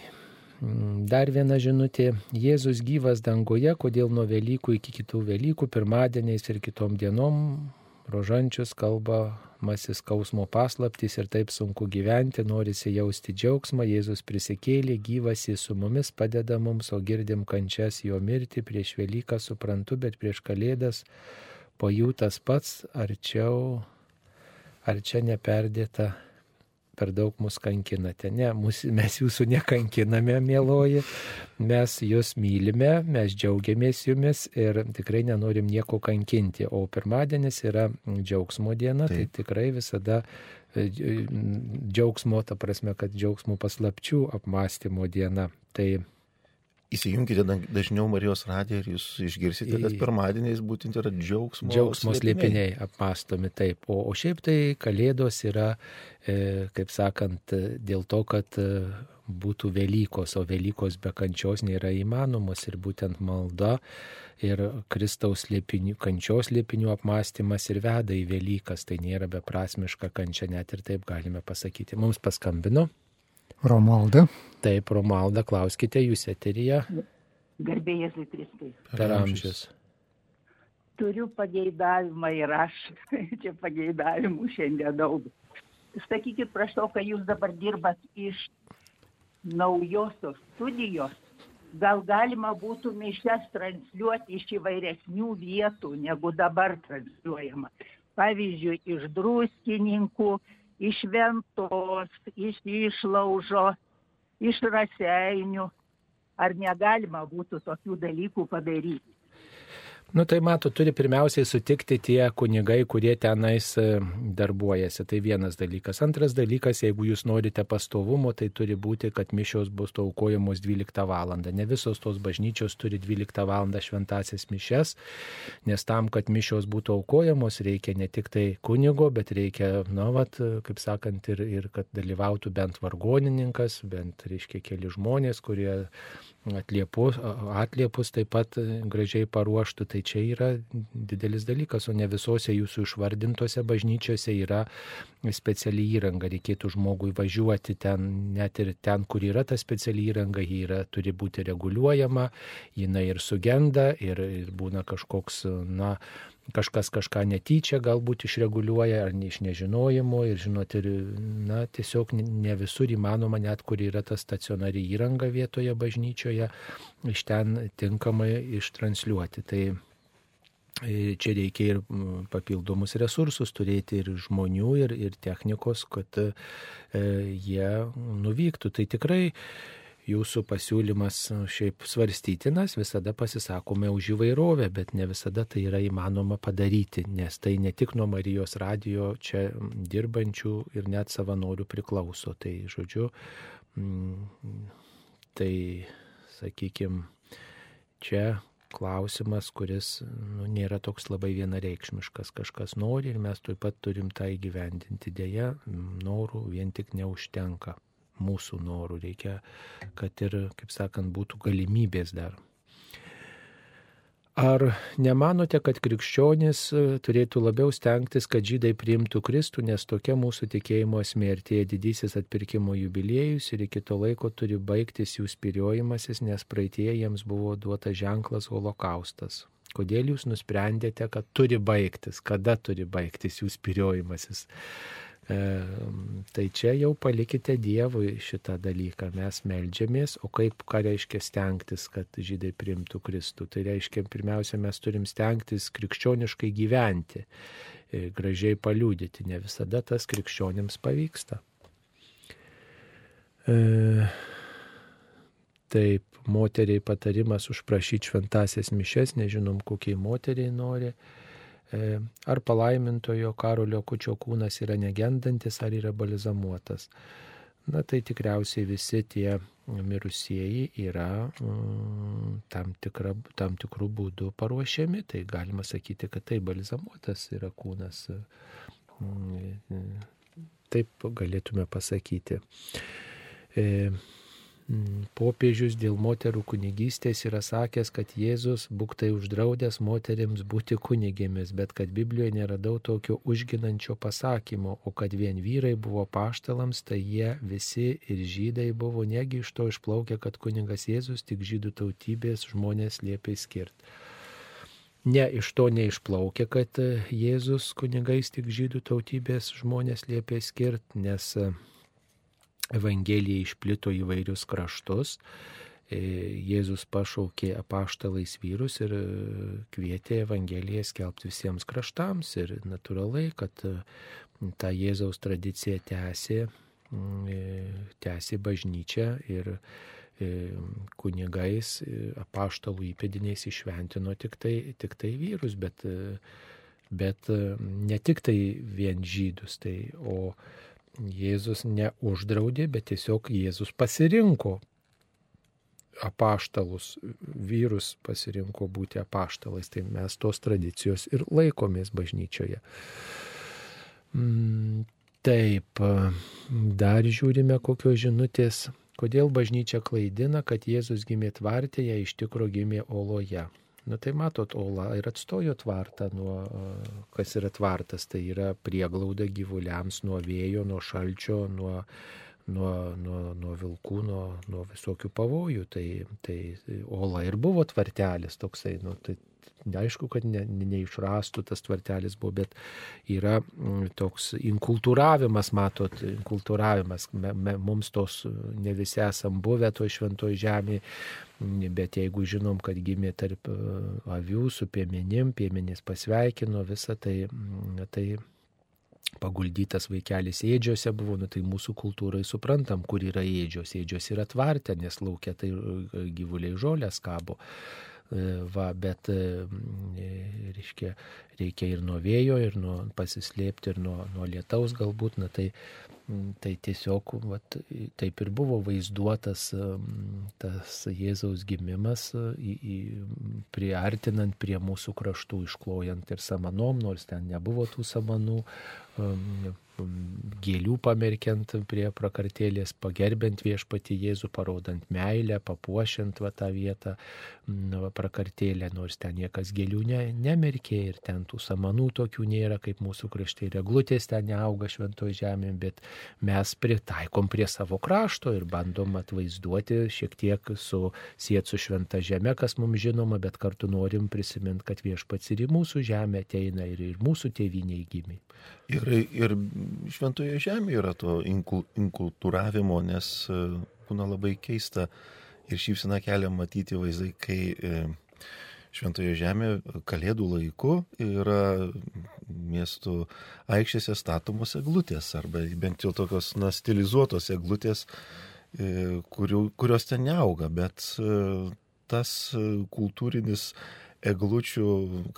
dar viena žinutė. Jėzus gyvas dangoje, kodėl nuo Velykų iki kitų Velykų, pirmadieniais ir kitom dienom rožančius kalba masis skausmo paslaptys ir taip sunku gyventi, norisi jausti džiaugsmą, Jėzus prisikėlė, gyvas jis su mumis padeda mums, o girdim kančias jo mirti prieš Velyką, suprantu, bet prieš Kalėdas po jų tas pats arčiau, ar čia neperdėta per daug mus kankinate. Ne, mus, mes jūsų nekankiname, mėloji, mes jūs mylime, mes džiaugiamės jumis ir tikrai nenorim nieko kankinti. O pirmadienis yra džiaugsmo diena, tai Taip. tai tikrai visada e, džiaugsmo, ta prasme, kad džiaugsmo paslapčių apmąstymo diena. Tai Įsijunkite dažniau Marijos radiją ir jūs išgirsite, kad pirmadieniais būtent yra džiaugsmo. Džiaugsmo slėpiniai apmastomi taip. O, o šiaip tai Kalėdos yra, e, kaip sakant, dėl to, kad e, būtų Velykos, o Velykos be kančios nėra įmanomos ir būtent malda ir Kristaus liepinių, kančios liepinių apmąstymas ir veda į Velykas, tai nėra beprasmiška kančia, net ir taip galime pasakyti. Mums paskambino. Romalda. Taip, Romalda, klauskite jūs eteryje. Garbė Jėzui Kristui. Per amžius. Turiu pageidavimą ir aš, čia pageidavimų šiandien daug. Sakykit, prašau, kai jūs dabar dirbat iš naujosios studijos, gal galima būtų mišes transliuoti iš įvairesnių vietų, negu dabar transliuojama. Pavyzdžiui, iš druskininkų, iš Ventos, iš Išlaužo, iš Raseinių. Ar negalima būtų tokių dalykų padaryti? Nu tai mato, turi pirmiausiai sutikti tie kunigai, kurie tenais e, darbuojasi. Tai vienas dalykas. Antras dalykas, jeigu jūs norite pastovumo, tai turi būti, kad mišios bus aukojamos 12 val. Ne visos tos bažnyčios turi 12 val. šventasias mišes, nes tam, kad mišios būtų aukojamos, reikia ne tik tai kunigo, bet reikia, na, vat, kaip sakant, ir, ir kad dalyvautų bent vargonininkas, bent, reiškia, keli žmonės, kurie atliepus, atliepus taip pat gražiai paruoštų, tai čia yra didelis dalykas, o ne visose jūsų išvardintose bažnyčiose yra speciali įranga, reikėtų žmogui važiuoti ten, net ir ten, kur yra ta speciali įranga, ji yra, turi būti reguliuojama, jinai ir sugenda, ir, ir būna kažkoks, na, kažkas kažką netyčia galbūt išreguliuoja ar ne iš nežinojimo ir žinot, ir na, tiesiog ne visur įmanoma, net kur yra ta stacionari įranga vietoje bažnyčioje, iš ten tinkamai ištransliuoti. Tai e, čia reikia ir papildomus resursus turėti ir žmonių, ir, ir technikos, kad e, jie nuvyktų. Tai tikrai jūsų pasiūlymas šiaip svarstytinas, visada pasisakome už įvairovę, bet ne visada tai yra įmanoma padaryti, nes tai ne tik nuo Marijos radijo čia dirbančių ir net savanorių priklauso. Tai žodžiu, tai sakykime, čia klausimas, kuris nu, nėra toks labai vienareikšmiškas. Kažkas nori ir mes taip pat turim tą įgyvendinti. Deja, norų vien tik neužtenka. Mūsų norų reikia, kad ir, kaip sakant, būtų galimybės dar. Ar nemanote, kad krikščionys e, turėtų labiau stengtis, kad žydai priimtų Kristų, nes tokia mūsų tikėjimo esmė artėja didysis atpirkimo jubiliejus ir iki to laiko turi baigtis jų spiriojimasis, nes praeitie jiems buvo duota ženklas holokaustas. Kodėl jūs nusprendėte, kad turi baigtis, kada turi baigtis jų spiriojimasis? E, tai čia jau palikite Dievui šitą dalyką. Mes melžiamės, o kaip ką reiškia stengtis, kad žydai primtų Kristų. Tai reiškia, pirmiausia, mes turim stengtis krikščioniškai gyventi, e, gražiai paliūdyti. Ne visada tas krikščionims pavyksta. E, taip, moteriai patarimas užprašyti šventasias mišes, nežinom, kokiai moteriai nori. E, ar palaimintojo Karolio Kučio kūnas yra negendantis, ar yra balizamuotas. Na tai tikriausiai visi tie mirusieji yra mm, tam, tikra, tam tikrų būdų paruošiami, tai galima sakyti, kad tai balizamuotas yra kūnas. Mm, taip galėtume pasakyti. E, popiežius dėl moterų kunigystės yra sakęs, kad Jėzus būktai uždraudęs moteriams būti kunigėmis, bet kad Biblijoje neradau tokio užginančio pasakymo, o kad vien vyrai buvo paštalams, tai jie visi ir žydai buvo, negi iš to išplaukė, kad kunigas Jėzus tik žydų tautybės žmonės liepia skirti. Ne iš to neišplaukė, kad Jėzus kunigais tik žydų tautybės žmonės liepia skirti, nes Evangelija išplito įvairius kraštus. E, Jėzus pašaukė apaštalais vyrus ir e, kvietė Evangeliją skelbti visiems kraštams. Ir natūraliai, kad e, tą Jėzaus tradiciją tęsė, tęsė bažnyčia ir kunigais, apaštalų įpėdiniais išventino tik tai, tik tai vyrus, bet, bet ne tik tai vien žydus, tai, o Jėzus neuždraudė, bet tiesiog Jėzus pasirinko apaštalus, vyrus pasirinko būti apaštalais, tai mes tos tradicijos ir laikomės bažnyčioje. Mm, taip, dar žiūrime kokios žinutės, kodėl bažnyčia klaidina, kad Jėzus gimė tvartėje, iš tikro gimė oloje. Na tai matot, Ola ir atstojo tvartą nuo, kas yra tvartas, tai yra prieglauda gyvuliams nuo vėjo, nuo šalčio, nuo, nuo, nuo, nuo vilkų, nuo, nuo visokių pavojų. Tai, tai Ola ir buvo tvartelis toksai, nu, tai Aišku, kad ne, neišrastų tas tvartelis buvo, bet yra mm, toks inkultūravimas, matot, inkultūravimas. Me, me, mums tos ne visi esam buvę to šventoje žemėje, mm, bet jeigu žinom, kad gimė tarp e, avių su piemenim, piemenys pasveikino visą tai, mm, tai paguldytas vaikelis ėdžiose buvo, nu, tai mūsų kultūrai suprantam, kur yra ėdžios. Ėdžios yra tvartė, nes laukia tai e, gyvuliai žolės kabo. E, va, bet, e, reiškia, reikia ir nuo vėjo, ir nuo pasislėpti, ir nuo, nuo lietaus galbūt, na tai, tai tiesiog vat, taip ir buvo vaizduotas tas Jėzaus gimimas, į, į, priartinant prie mūsų kraštų, išklojant ir samanom, nors ten nebuvo tų samanų, gėlių pamerkiant prie prakartėlės, pagerbent viešpati Jėzų, parodant meilę, papuošiant va, tą vietą va, prakartėlę, nors ten niekas gėlių ne, nemerkė ir ten tų samanų tokių nėra, kaip mūsų kraštai reglutės ten neauga šventoje žemėje, bet mes pritaikom prie savo krašto ir bandom atvaizduoti šiek tiek su siet su šventa žemė, kas mums žinoma, bet kartu norim prisiminti, kad viešpats ir į mūsų žemę ateina ir, ir mūsų tėviniai gimė. Ir, ir šventoje žemėje yra to inkultūravimo, nes e, būna labai keista. Ir šypsina kelia matyti vaizdai, kai e, šventoje žemėje kalėdų laiku yra miestų aikštėse statomos eglutės, arba bent jau tokios na, stilizuotos eglutės, e, kurių, kurios ten neauga, bet tas kultūrinis eglučių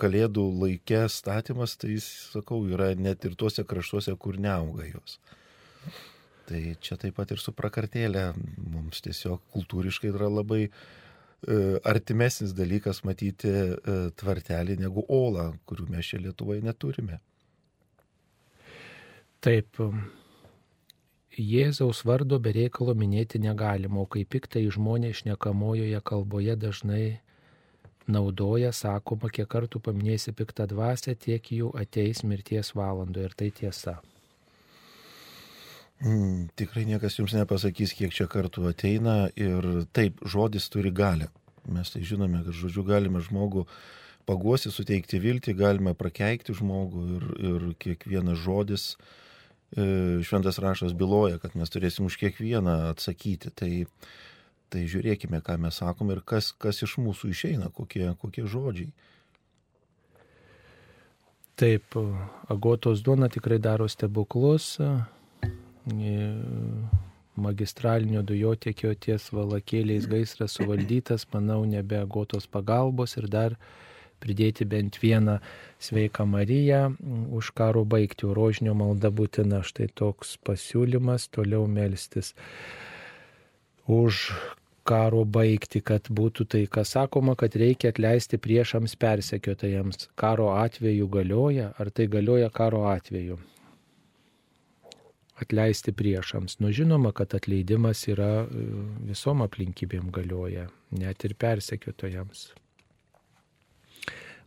kalėdų laikė statymas, tai, sakau, yra net ir tuose kraštuose, kur neauga jos. Tai čia taip pat ir su prakartėlė mums tiesiog kultūriškai yra labai artimesnis dalykas matyti e, tvartelį negu olą, kurių mes čia Lietuvoje neturime. Taip, Jėzaus vardo bereikalo minėti negalima, o kaip tik tai žmonės šnekamojoje kalboje dažnai naudoja, sakoma, kiek kartų paminėsi piktą dvasę, tiek jų ateis mirties valandoje ir tai tiesa. Mm, tikrai niekas jums nepasakys, kiek čia kartų ateina ir taip, žodis turi galę. Mes tai žinome, kad žodžiu galime žmogų paguosi, suteikti viltį, galime prakeikti žmogų ir, ir kiekvienas žodis E, šventas rašas byloja, kad mes turėsim už kiekvieną atsakyti. Tai, tai žiūrėkime, ką mes sakom ir kas, kas iš mūsų išeina, kokie, kokie žodžiai. Taip, agotos duona tikrai daro stebuklus. E, magistralinio dujotiekio ties valakėliais gaisras suvaldytas, manau, nebe agotos pagalbos ir dar pridėti bent vieną sveiką Mariją už karo baigti, rožinio malda būtina. Štai toks pasiūlymas toliau melstis už karo baigti, kad būtų tai, kas sakoma, kad reikia atleisti priešams persekiotojams. Karo atveju galioja, ar tai galioja karo atveju? Atleisti priešams. Nu žinoma, kad atleidimas yra e, visom aplinkybėm galioja, net ir persekiotojams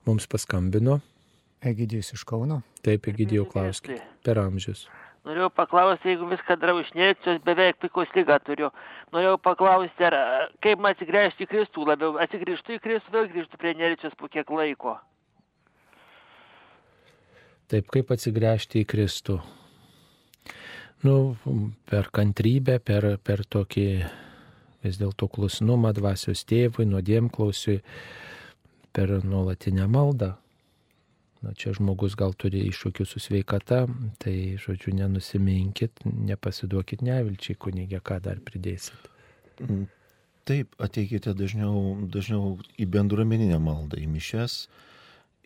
mums paskambino. Egidijus iš Kauno. Taip, Egidijų klauskite. Per amžius. Norėjau paklausti, jeigu viską darau iš necijos, beveik pikos lygą turiu. Norėjau paklausti, ar kaip man atsigręžti į Kristų labiau. Atsigrįžtu į Kristų, vėl grįžtu prie necijos po kiek laiko. Taip, kaip atsigręžti į Kristų. Nu, per kantrybę, per, per tokį vis dėlto klusnumą dvasios tėvui, nuodėmklausiui per nuolatinę maldą. Na, čia žmogus gal turi iššūkių su sveikata, tai, žodžiu, nenusiminkit, nepasiduokit nevilčiai, kunigė, ką dar pridėsit. Mm, taip, ateikite dažniau, dažniau į bendruomeninę maldą, į mišes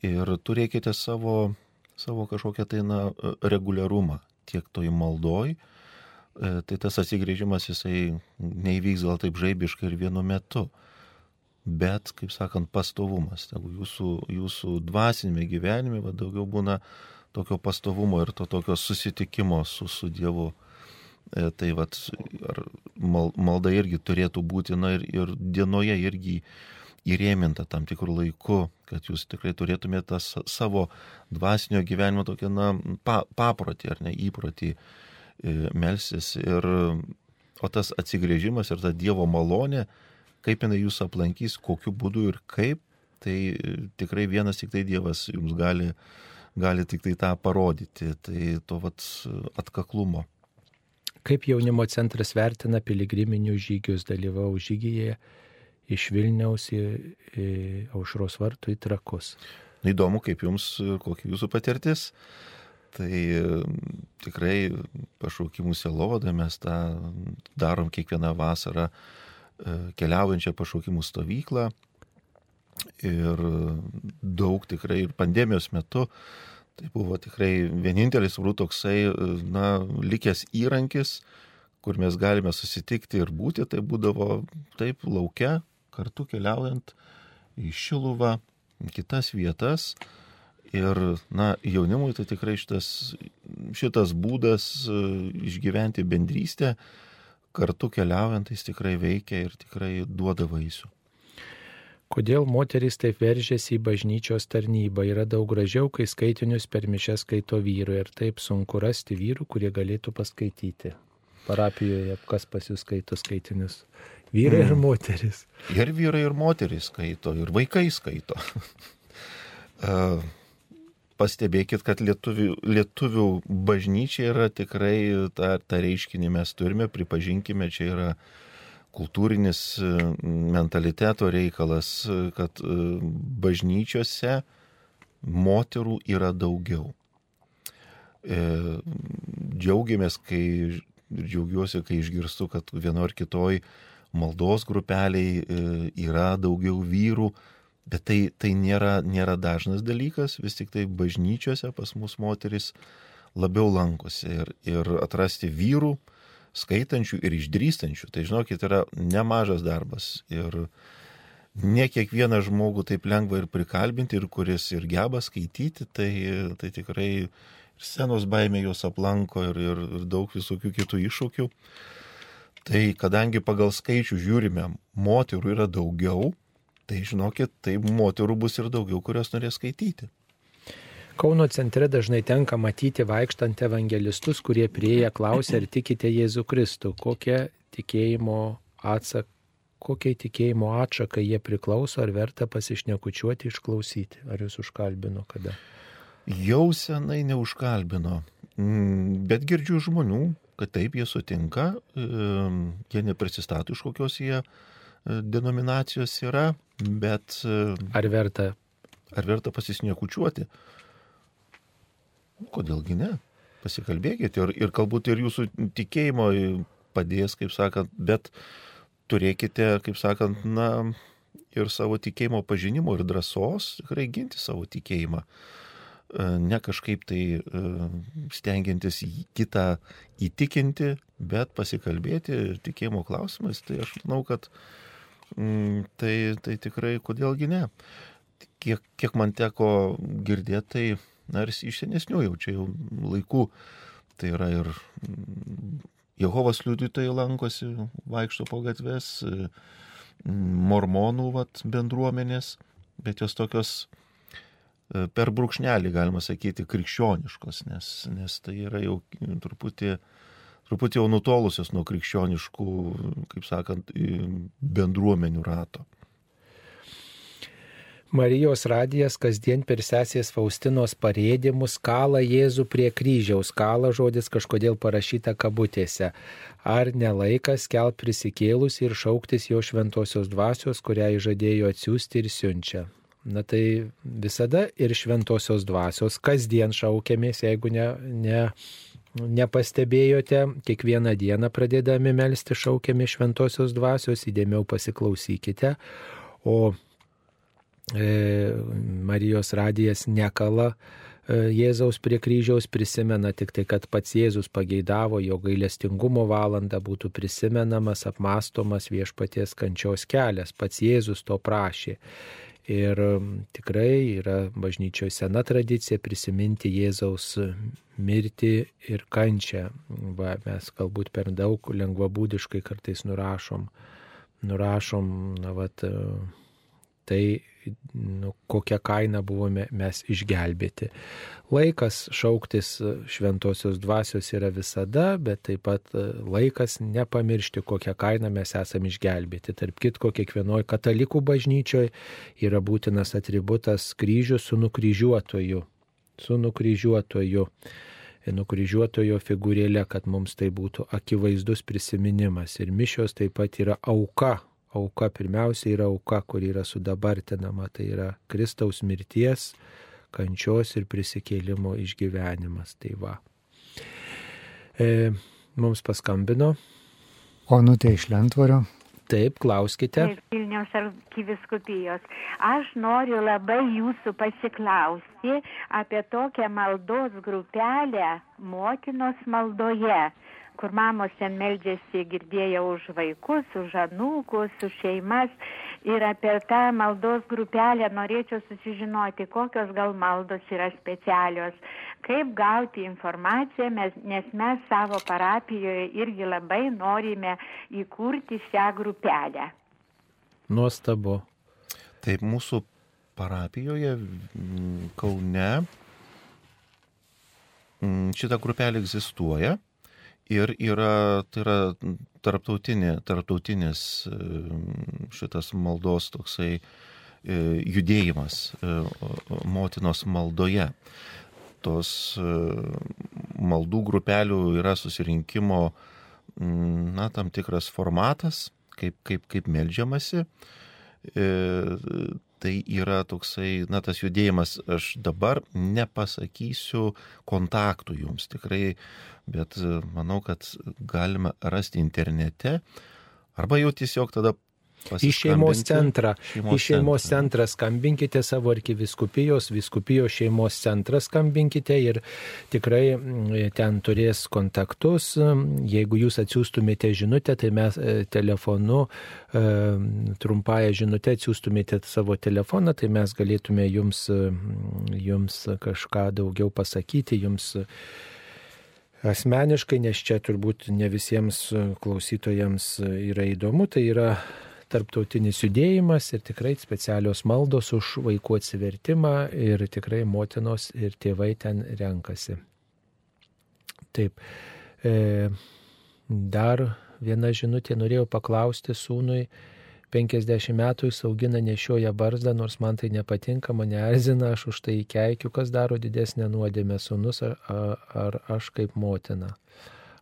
ir turėkite savo, savo kažkokią tai na, reguliarumą tiek toj maldoj, e, tai tas atsigrėžimas jisai neįvyks gal taip žaibiškai ir vienu metu bet, kaip sakant, pastovumas. Tegu jūsų, jūsų dvasinėme gyvenime va, daugiau būna tokio pastovumo ir to tokio susitikimo su, su Dievu. E, tai vat, mal, malda irgi turėtų būti, na ir, ir dienoje irgi įrėminta tam tikrų laikų, kad jūs tikrai turėtumėte savo dvasinio gyvenimo tokią, na, pa, paprotį ar ne įprotį e, melsis. Ir, o tas atsigrėžimas ir ta Dievo malonė, kaip jinai jūs aplankys, kokiu būdu ir kaip, tai e, tikrai vienas tik tai Dievas jums gali, gali tik tai tą parodyti, tai to vat atkaklumo. Kaip jaunimo centras vertina piligriminius žygius, dalyvau žygyje iš Vilniaus į, į aušros vartų į trakus. Na, įdomu, kaip jums, kokia jūsų patirtis. Tai e, tikrai pašaukimų selovadą mes tą darom kiekvieną vasarą keliaujančią pašaukimų stovyklą ir daug tikrai ir pandemijos metu tai buvo tikrai vienintelis, turbūt toksai, e, na, likęs įrankis, kur mes galime susitikti ir būti, tai būdavo taip laukia, kartu keliaujant į Šiluvą, kitas vietas. Ir, na, jaunimui tai tikrai šitas, šitas būdas e, išgyventi bendrystę, kartu keliaujant jis tikrai veikia ir tikrai duoda vaisių. Kodėl moteris taip veržėsi į bažnyčios tarnybą? Yra daug gražiau, kai skaitinius per mišęs skaito vyrui ir taip sunku rasti vyrų, kurie galėtų paskaityti. Parapijoje kas pas jūs skaito skaitinius? Vyrai mm. ir moteris. Ir vyrai ir moteris skaito, ir vaikai skaito. uh, pastebėkit, kad lietuvių, lietuvių bažnyčia yra tikrai tą, tą reiškinį mes turime, pripažinkime, čia yra kultūrinis e, mentaliteto reikalas, kad e, bažnyčiose moterų yra daugiau. E, džiaugiamės, kai džiaugiuosi, kai išgirstu, kad vieno ar kitoj maldos grupeliai yra daugiau vyrų, Bet tai, tai nėra, nėra dažnas dalykas, vis tik tai bažnyčiose pas mus moteris labiau lankosi ir, ir atrasti vyrų, skaitančių ir išdrystančių, tai žinokit, yra nemažas darbas. Ir ne kiekvieną žmogų taip lengva ir prikalbinti, ir kuris ir geba skaityti, tai, tai tikrai ir scenos baimė juos aplanko ir, ir, ir daug visokių kitų iššūkių. Tai kadangi pagal skaičių žiūrime, moterų yra daugiau, tai žinokit, tai moterų bus ir daugiau, kurios norės skaityti. Kauno centre dažnai tenka matyti vaikštant evangelistus, kurie prieja klausia, ar tikite Jėzų Kristų, kokie tikėjimo atsak, kokiai tikėjimo atšakai jie priklauso, ar verta pasišnekučiuoti, išklausyti. Ar jūs užkalbino kada? Jau senai neužkalbino, mm, bet girdžiu žmonių, kad taip jie sutinka, jie neprisistato iš kokios jie e, denominacijos yra, bet... E, ar verta? Ar verta pasisniekučiuoti? Kodėlgi ne? Pasikalbėkite ir, ir galbūt ir jūsų tikėjimo padės, kaip sakant, bet turėkite, kaip sakant, na, ir savo tikėjimo pažinimo ir drąsos tikrai ginti savo tikėjimą. E, ne kažkaip tai e, stengiantis kitą įtikinti, bet pasikalbėti tikėjimo klausimais, tai aš manau, kad mm, tai, tai tikrai kodėlgi ne. Kiek, kiek man teko girdėti, tai na ir iš senesnių jau čia jau laikų, tai yra ir Jehovos liudytojai lankosi, vaikšto po gatves, e, mormonų vat, bendruomenės, bet jos tokios e, per brūkšnelį, galima sakyti, krikščioniškos, nes, nes tai yra jau truputį, truputį jau nutolusios nuo krikščioniškų, kaip sakant, bendruomenių rato. Marijos radijas kasdien per sesės Faustinos parėdimus kala Jėzų prie kryžiaus, kala žodis kažkodėl parašyta kabutėse. Ar nelaikas kel prisikėlus ir šauktis jo šventosios dvasios, kurią įžadėjo atsiųsti ir siunčia. Na tai visada ir šventosios dvasios kasdien šaukiamės, jeigu ne, ne, nepastebėjote, kiekvieną dieną pradėdami melstį šaukiamės šventosios dvasios, įdėmiau pasiklausykite. O E, Marijos radijas nekala e, Jėzaus prie kryžiaus prisimena tik tai, kad pats Jėzus pageidavo, jo gailestingumo valanda būtų prisimenamas, apmastomas viešpaties kančios kelias, pats Jėzus to prašė. Ir tikrai yra bažnyčioje sena tradicija prisiminti Jėzaus mirtį ir kančią. Va, mes galbūt per daug lengvabūdiškai kartais nurašom, nurašom na, vat, tai nu, kokią kainą buvome mes išgelbėti. Laikas šauktis šventosios dvasios yra visada, bet taip pat e, laikas nepamiršti, kokią kainą mes esame išgelbėti. Tarp kitko, kiekvienoje katalikų bažnyčioje yra būtinas atributas kryžius su nukryžiuotoju. Su nukryžiuotoju nukryžiuotojo figūrėlė, kad mums tai būtų akivaizdus prisiminimas. Ir mišios taip pat yra auka auka pirmiausia yra auka, kuri yra sudabartinama, tai yra Kristaus mirties, kančios ir prisikėlimo išgyvenimas. Tai va. E, mums paskambino. Onutė iš Lentvario. Taip, klauskite. Taip, Vilniaus arkiviskupijos. Aš noriu labai jūsų pasiklausti apie tokią maldos grupelę motinos maldoje kur mamos ten meldžiasi, girdėjau už vaikus, už anūkus, už šeimas. Ir apie tą maldos grupelę norėčiau susižinoti, kokios gal maldos yra specialios, kaip gauti informaciją, mes, nes mes savo parapijoje irgi labai norime įkurti šią grupelę. Nuostabu. Taip, mūsų parapijoje Kaune šita grupelė egzistuoja ir yra, tai yra tarptautinė, tarptautinis e, šitas maldos toksai e, judėjimas e, motinos maldoje. Tos maldų grupelių yra susirinkimo, na, tam tikras formatas, kaip, kaip, kaip melžiamasi tai yra toksai, na, tas judėjimas, aš dabar nepasakysiu kontaktų jums tikrai, bet e, manau, kad galima rasti internete arba jau tiesiog tada Į šeimos centrą. Šeimos į šeimos centrą. centrą skambinkite savo arkiviskupijos, viskupijos šeimos centrą skambinkite ir tikrai mm, ten turės kontaktus. Jeigu jūs atsiųstumėte žinutę, tai mes e, telefonu e, trumpąją žinutę atsiųstumėte savo telefoną, tai mes galėtume jums, e, jums kažką daugiau pasakyti, jums asmeniškai, nes čia turbūt ne visiems klausytojams yra įdomu, tai yra tarptautinis judėjimas ir tikrai specialios maldos už vaikų atsivertimą ir tikrai motinos ir tėvai ten renkasi. Taip. E, dar viena žinutė norėjau paklausti sūnui. 50 metų jis augina nešioja barzdą, nors man tai nepatinka, mane erzina, aš už tai keikiu, kas daro didesnę nuodėmę sūnus ar, ar aš kaip motina.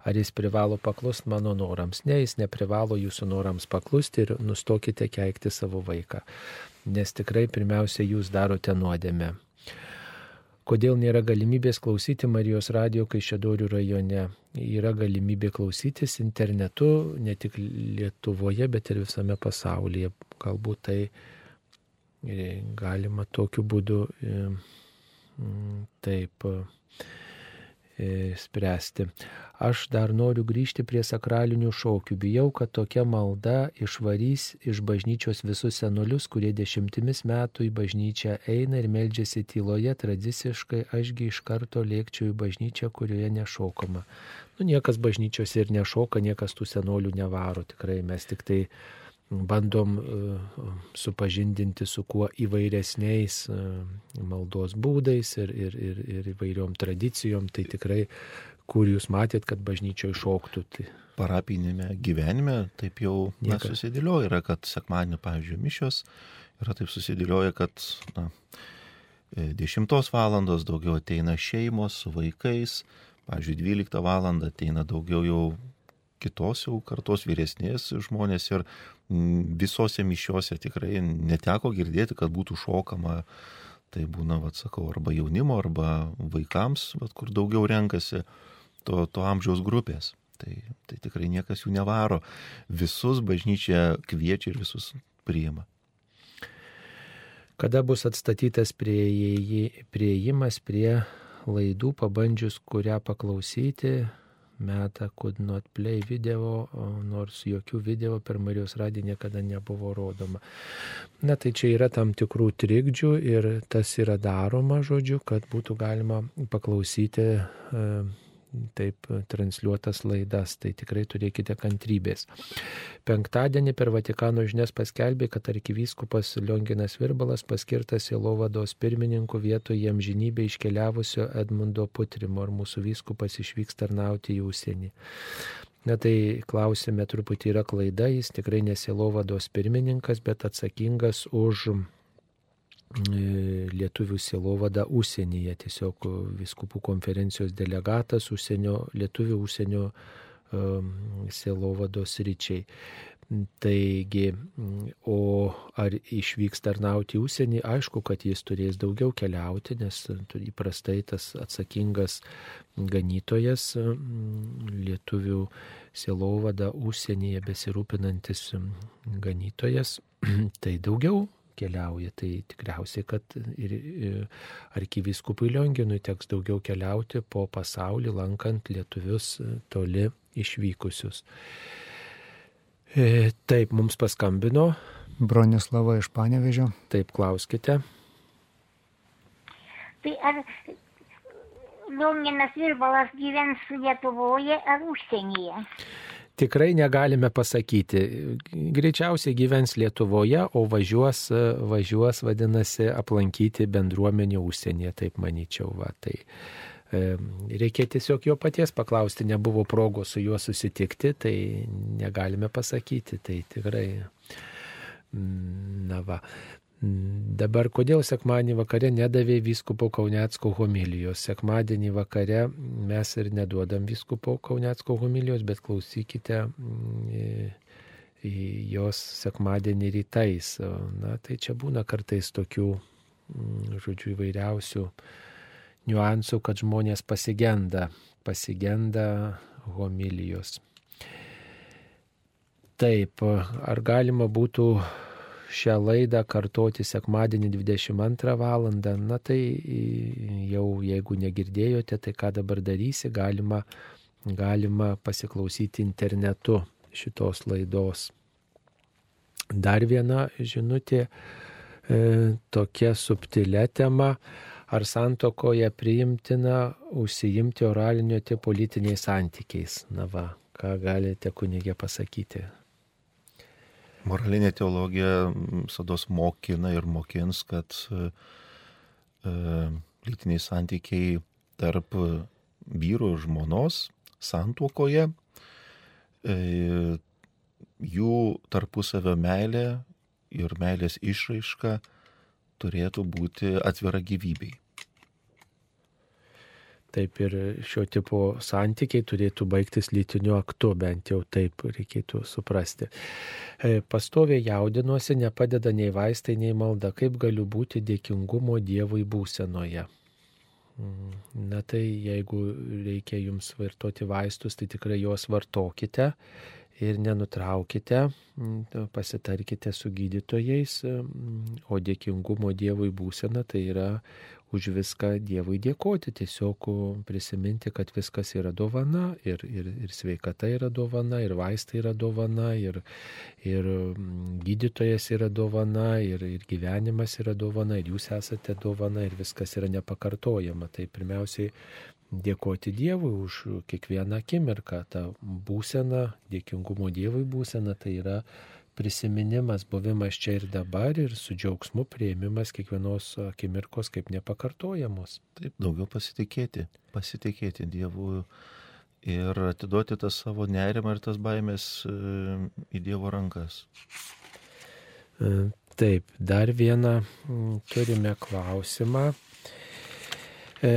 Ar jis privalo paklusti mano norams? Ne, jis neprivalo jūsų norams paklusti ir nustokite keikti savo vaiką. Nes tikrai pirmiausia jūs darote nuodėmę. Kodėl nėra galimybės klausyti Marijos radio Kaišėdorių rajone? Yra galimybė klausytis internetu ne tik Lietuvoje, bet ir visame pasaulyje. Galbūt tai e, galima tokiu būdu e, taip spręsti. Aš dar noriu grįžti prie sakralinių šokių. Bijau, kad tokia malda išvarys iš bažnyčios visus senolius, kurie dešimtimis metų į bažnyčią eina ir meldžiasi tyloje tradiciškai, ašgi iš karto lėkčiau į bažnyčią, kurioje nešokama. Nu, niekas bažnyčios ir nešoka, niekas tų senolių nevaro. Tikrai mes tik tai bandom uh, supažindinti su kuo įvairesniais uh, maldos būdais ir, ir, ir, ir įvairiom tradicijom. Tai tikrai kur jūs matėt, kad bažnyčioje šoktų. Tai... Parapinėme gyvenime taip jau na, Niekas. susidėlioja, yra, kad sekmadienį, pavyzdžiui, mišios yra taip susidėlioja, kad na, 10 valandos daugiau ateina šeimos su vaikais, pavyzdžiui, 12 valandą ateina daugiau jau kitos jau kartos vyresnės žmonės ir mm, visose mišiuose tikrai neteko girdėti, kad būtų šokama. Tai būna, vad sakau, arba jaunimo, arba vaikams, vat, kur daugiau renkasi to, to amžiaus grupės. Tai, tai tikrai niekas jų nevaro. Visus bažnyčia kviečia ir visus priima. Kada bus atstatytas prieėji- prieimas prie laidų, pabandžius kurią paklausyti, meta could not play video, nors jokių video per Marijos radiją niekada nebuvo rodoma. Na tai čia yra tam tikrų trikdžių ir tas yra daroma, žodžiu, kad būtų galima paklausyti e, taip transliuotas laidas, tai tikrai turėkite kantrybės. Penktadienį per Vatikano žinias paskelbė, kad arkivyskupas Lionginas Virbalas paskirtas Jelovados pirmininku vietoje jam žinybę iškeliavusio Edmundo Putrimo, ar mūsų vyskupas išvyks tarnauti į užsienį. Na tai klausime truputį yra klaida, jis tikrai nesielovados pirmininkas, bet atsakingas už lietuvių sielovada užsienyje, tiesiog viskupų konferencijos delegatas užsienio, lietuvių užsienio sielovados ryčiai. Taigi, o ar išvyks tarnauti į užsienį, aišku, kad jis turės daugiau keliauti, nes įprastai tas atsakingas ganytojas lietuvių sielovada užsienyje besirūpinantis ganytojas, tai daugiau keliauja. Tai tikriausiai, kad ir arkiviskupui Lionginui teks daugiau keliauti po pasaulį, lankant lietuvius toli išvykusius. E, Taip, mums paskambino. Bronislava iš Panevežio. Taip, klauskite. Tai ar Lionginas Virbalas gyvens Lietuvoje ar užsienyje? Tikrai negalime pasakyti. Greičiausiai gyvens Lietuvoje, o važiuos, važiuos vadinasi, aplankyti bendruomenį užsienyje, taip manyčiau. Va, tai, e, Reikia tiesiog jo paties paklausti, nebuvo progos su juo susitikti, tai negalime pasakyti. Tai tikrai, na va. Dabar kodėl sekmadienį vakare nedavė vyskupo Kaunecko homilijos? Sekmadienį vakare mes ir neduodam vyskupo Kaunecko homilijos, bet klausykite mm, jos sekmadienį rytais. Na, tai čia būna kartais tokių, mm, žodžiu, įvairiausių niuansų, kad žmonės pasigenda, pasigenda homilijos. Taip, ar galima būtų šią laidą kartoti sekmadienį 22 val. Na tai jau jeigu negirdėjote, tai ką dabar darysi, galima, galima pasiklausyti internetu šitos laidos. Dar viena žinutė, e, tokia subtilė tema, ar santokoje priimtina užsiimti oralinio tipo politiniais santykiais. Na va, ką galite kunigė pasakyti? Moralinė teologija visados mokina ir mokins, kad e, lytiniai santykiai tarp vyro ir žmonos santuokoje e, jų tarpusavio meilė ir meilės išraiška turėtų būti atvira gyvybei. Taip ir šio tipo santykiai turėtų baigtis lytiniu aktu, bent jau taip reikėtų suprasti. E, pastoviai jaudinuosi, nepadeda nei vaistai, nei malda, kaip galiu būti dėkingumo Dievui būsenoje. Mm, na tai jeigu reikia jums vartoti vaistus, tai tikrai juos vartokite ir nenutraukite, mm, pasitarkite su gydytojais, mm, o dėkingumo Dievui būsena tai yra už viską Dievui dėkoti, tiesiog prisiminti, kad viskas yra dovana ir, ir, ir sveikata yra dovana, ir vaistai yra dovana, ir, ir mm, gydytojas yra dovana, ir, ir gyvenimas yra dovana, ir jūs esate dovana, ir viskas yra nepakartojama. Tai pirmiausiai dėkoti Dievui už kiekvieną akimirką. Ta būsena, dėkingumo Dievui būsena, tai yra prisiminimas, buvimas čia ir dabar ir su džiaugsmu prieimimas kiekvienos akimirkos kaip nepakartojamos. Taip, daugiau pasitikėti, pasitikėti Dievu ir atiduoti tą savo nerimą ir tas baimės e, į Dievo rankas. E, taip, dar vieną turime klausimą e,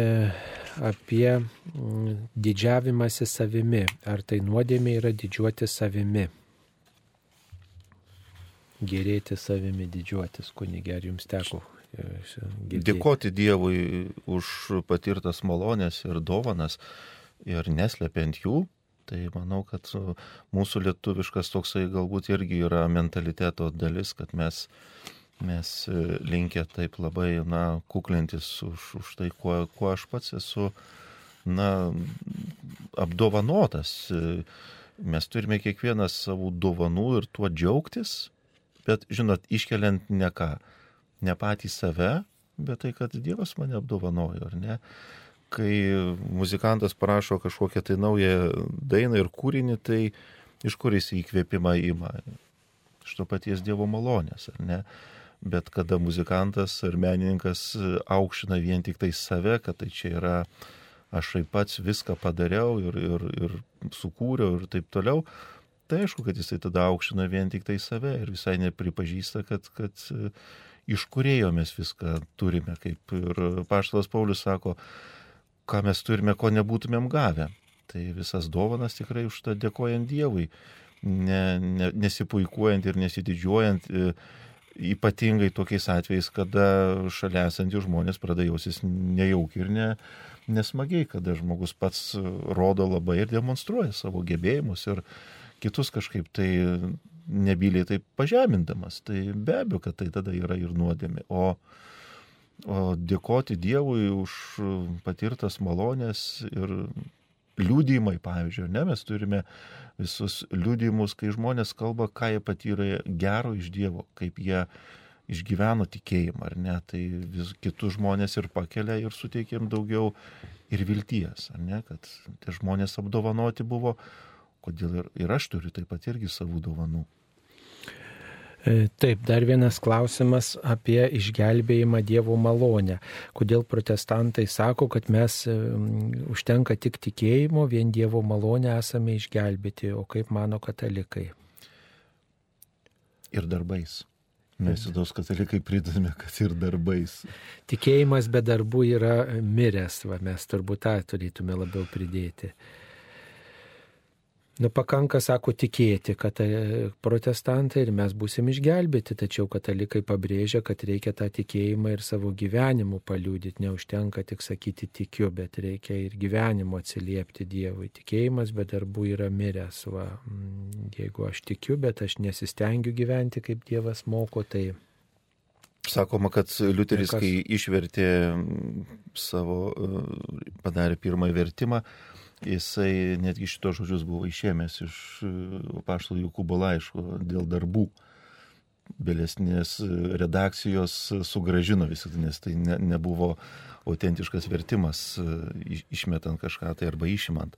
apie didžiavimąsi savimi. Ar tai nuodėmė yra didžiuoti savimi? Gerėti savimi, didžiuotis, kunigė, ar jums teko? E, girdėti? Dėkoti Dievui už patirtas malonės ir dovanas ir neslepiant jų, tai manau, kad mūsų lietuviškas toksai galbūt irgi yra mentaliteto dalis, kad mes, mes linkę taip labai, na, kuklintis už, už tai, kuo, kuo aš pats esu, na, apdovanotas. Mes turime kiekvienas savų dovanų ir tuo džiaugtis, bet, žinot, iškeliant ne ką, ne patį save, bet tai, kad Dievas mane apdovanojo, ar ne? Kai muzikantas parašo kažkokią tai naują dainą ir kūrinį, tai iš kur jis įkvėpimą ima? Iš to paties Dievo malonės, ar ne? Bet kada muzikantas ar menininkas aukština vien tik tai save, kad tai čia yra aš taip pats viską padariau ir, ir, ir sukūriau ir taip toliau, tai aišku, kad jisai tada aukština vien tik tai save ir visai nepripažįsta, kad, kad e, iš kurėjo mes viską turime, kaip ir Paštalas Paulius sako, ką mes turime, ko nebūtumėm gavę. Tai visas dovanas tikrai už tą dėkojant Dievui, ne, ne, nesipuikuojant ir nesididžiuojant, e, ypatingai tokiais atvejais, kada šalia esantys žmonės pradeda jausis nejaukiai ir ne, nesmagiai, kada žmogus pats rodo labai ir demonstruoja savo gebėjimus ir, kitus kažkaip tai nebyliai taip pažemindamas. Tai be abejo, kad tai tada yra ir nuodėmė. O, o dėkoti Dievui už patirtas malonės ir liūdimai, pavyzdžiui, ne, mes turime visus liūdimus, kai žmonės kalba, ką jie patyrė gero iš Dievo, kaip jie išgyveno tikėjimą, ar ne, tai vis kitus žmonės ir pakelia ir suteikia jiems daugiau ir vilties, ar ne, kad tie žmonės apdovanoti buvo kodėl ir, ir aš turiu taip pat irgi savų dovanų. E, taip, dar vienas klausimas apie išgelbėjimą Dievo malonę. Kodėl protestantai sako, kad mes užtenka tik tikėjimo, vien Dievo malonę esame išgelbėti, o kaip mano katalikai? Ir darbais. Mes į tos katalikai pridame, kad ir darbais. Tikėjimas be darbų yra miręs, va, mes turbūt tą turėtume labiau pridėti. Nu, pakanka, sako, tikėti, kad tai protestantai ir mes būsim išgelbėti, tačiau katalikai pabrėžia, kad reikia tą tikėjimą ir savo gyvenimu paliūdyti. Neužtenka tik sakyti tikiu, bet reikia ir gyvenimu atsiliepti Dievui. Tikėjimas be darbų yra miręs. Va. Mm, jeigu aš tikiu, bet aš nesistengiu gyventi, kaip Dievas moko, tai Sakoma, kad Liuteris, kai išvertė savo, padarė pirmąjį vertimą, jisai netgi šitos žodžius buvo išėmęs iš pašto Jokūbo laiško dėl darbų. Vėlesnės redakcijos sugražino visą, nes tai ne, nebuvo autentiškas vertimas, išmetant kažką tai arba išimant.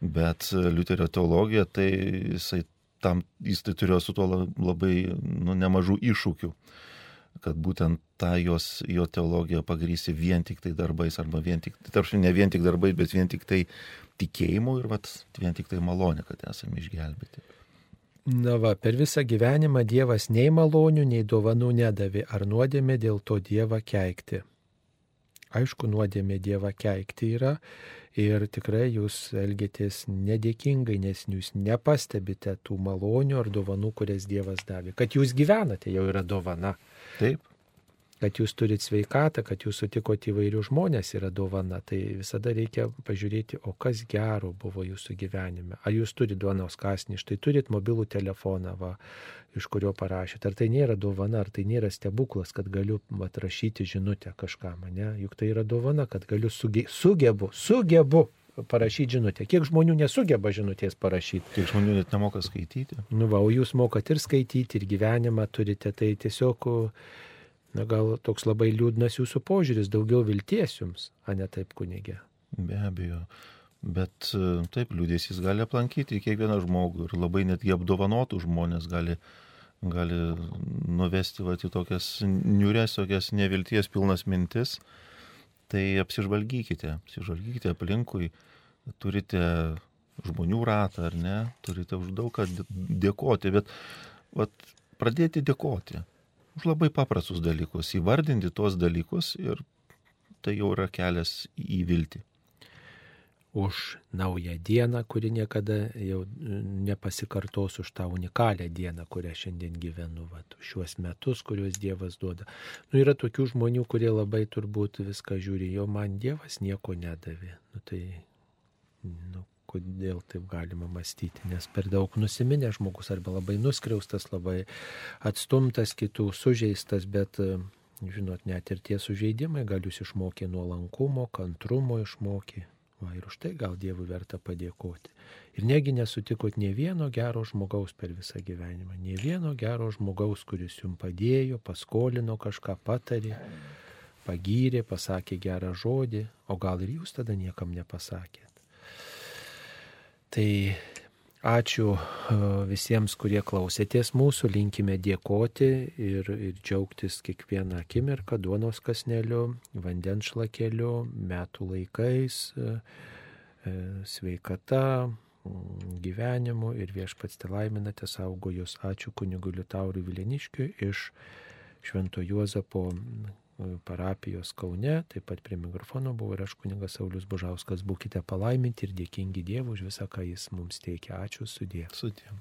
Bet Liuterio teologija, tai jisai tam, jis tai turėjo su tuo labai nu, nemažų iššūkių kad būtent tą jos, jo teologiją pagrysi vien tik tai darbais, arba vien tik, tarsi ne vien tik darbais, bet vien tik tai tikėjimu ir vat, vien tik tai malonė, kad esame išgelbėti. Na va, per visą gyvenimą Dievas nei malonių, nei dovanų nedavė, ar nuodėmė dėl to Dievą keikti. Aišku, nuodėmė Dievą keikti yra ir tikrai jūs elgėtės nedėkingai, nes jūs nepastebite tų malonių ar dovanų, kurias Dievas davė. Kad jūs gyvenate jau yra dovana. Taip. Kad jūs turit sveikatą, kad jūs sutikote įvairių žmonės yra dovana, tai visada reikia pažiūrėti, o kas gero buvo jūsų gyvenime. Ar jūs turite duonos kasnį, štai turit mobilų telefoną, va, iš kurio parašyt. Ar tai nėra dovana, ar tai nėra stebuklas, kad galiu atrašyti žinutę kažkam, ne? Juk tai yra dovana, kad galiu suge, sugebu, sugebu parašyti žinutę. Kiek žmonių nesugeba žinutės parašyti? Kiek žmonių net nemoka skaityti? Nu, va, o jūs mokat ir skaityti, ir gyvenimą turite, tai tiesiog, na gal toks labai liūdnas jūsų požiūris, daugiau vilties jums, o ne taip kunigė. Be abejo. Bet taip, liūdėsys gali aplankyti kiekvieną žmogų ir labai netgi apdovanotų žmonės gali, gali nuvesti va, į tokias niures, tokias nevilties pilnas mintis tai apsižvalgykite, apsižvalgykite aplinkui, turite žmonių ratą ar ne, turite už daug ką dėkoti, bet vat, pradėti dėkoti už labai paprastus dalykus, įvardinti tuos dalykus ir tai jau yra kelias į viltį už naują dieną, kuri niekada jau nepasikartos, už tą unikalią dieną, kurią šiandien gyvenu, va, šiuos metus, kuriuos Dievas duoda. Nu, yra tokių žmonių, kurie labai turbūt viską žiūri, jo man Dievas nieko nedavė. Nu, tai, nu, kodėl taip galima mąstyti, nes per daug nusiminę žmogus arba labai nuskriaustas, labai atstumtas kitų, sužeistas, bet žinot, net ir tie sužeidimai gal jūs išmokė nuolankumo, kantrumo išmokė, Va, ir už tai gal Dievui verta padėkoti. Ir negi nesutikot ne vieno gero žmogaus per visą gyvenimą, ne vieno gero žmogaus, kuris jums padėjo, paskolino kažką, patarė, pagyrė, pasakė gerą žodį, o gal ir jūs tada niekam nepasakėt. Tai Ačiū e, visiems, kurie klausėtės mūsų, linkime dėkoti ir, ir džiaugtis kiekvieną akimirką duonos kasneliu, vandens šlakeliu, metų laikais, e, e, sveikata, gyvenimu ir viešpats te laiminate saugo jūs. Ačiū kunigui Liutauriui Vileniškiui iš Švento Juozapo parapijos Kaune, taip pat prie mikrofono buvo ir aš kuningas Saulis Bužauskas. Būkite palaiminti ir dėkingi Dievui už visą, ką Jis mums teikia. Ačiū sudė. Sudė.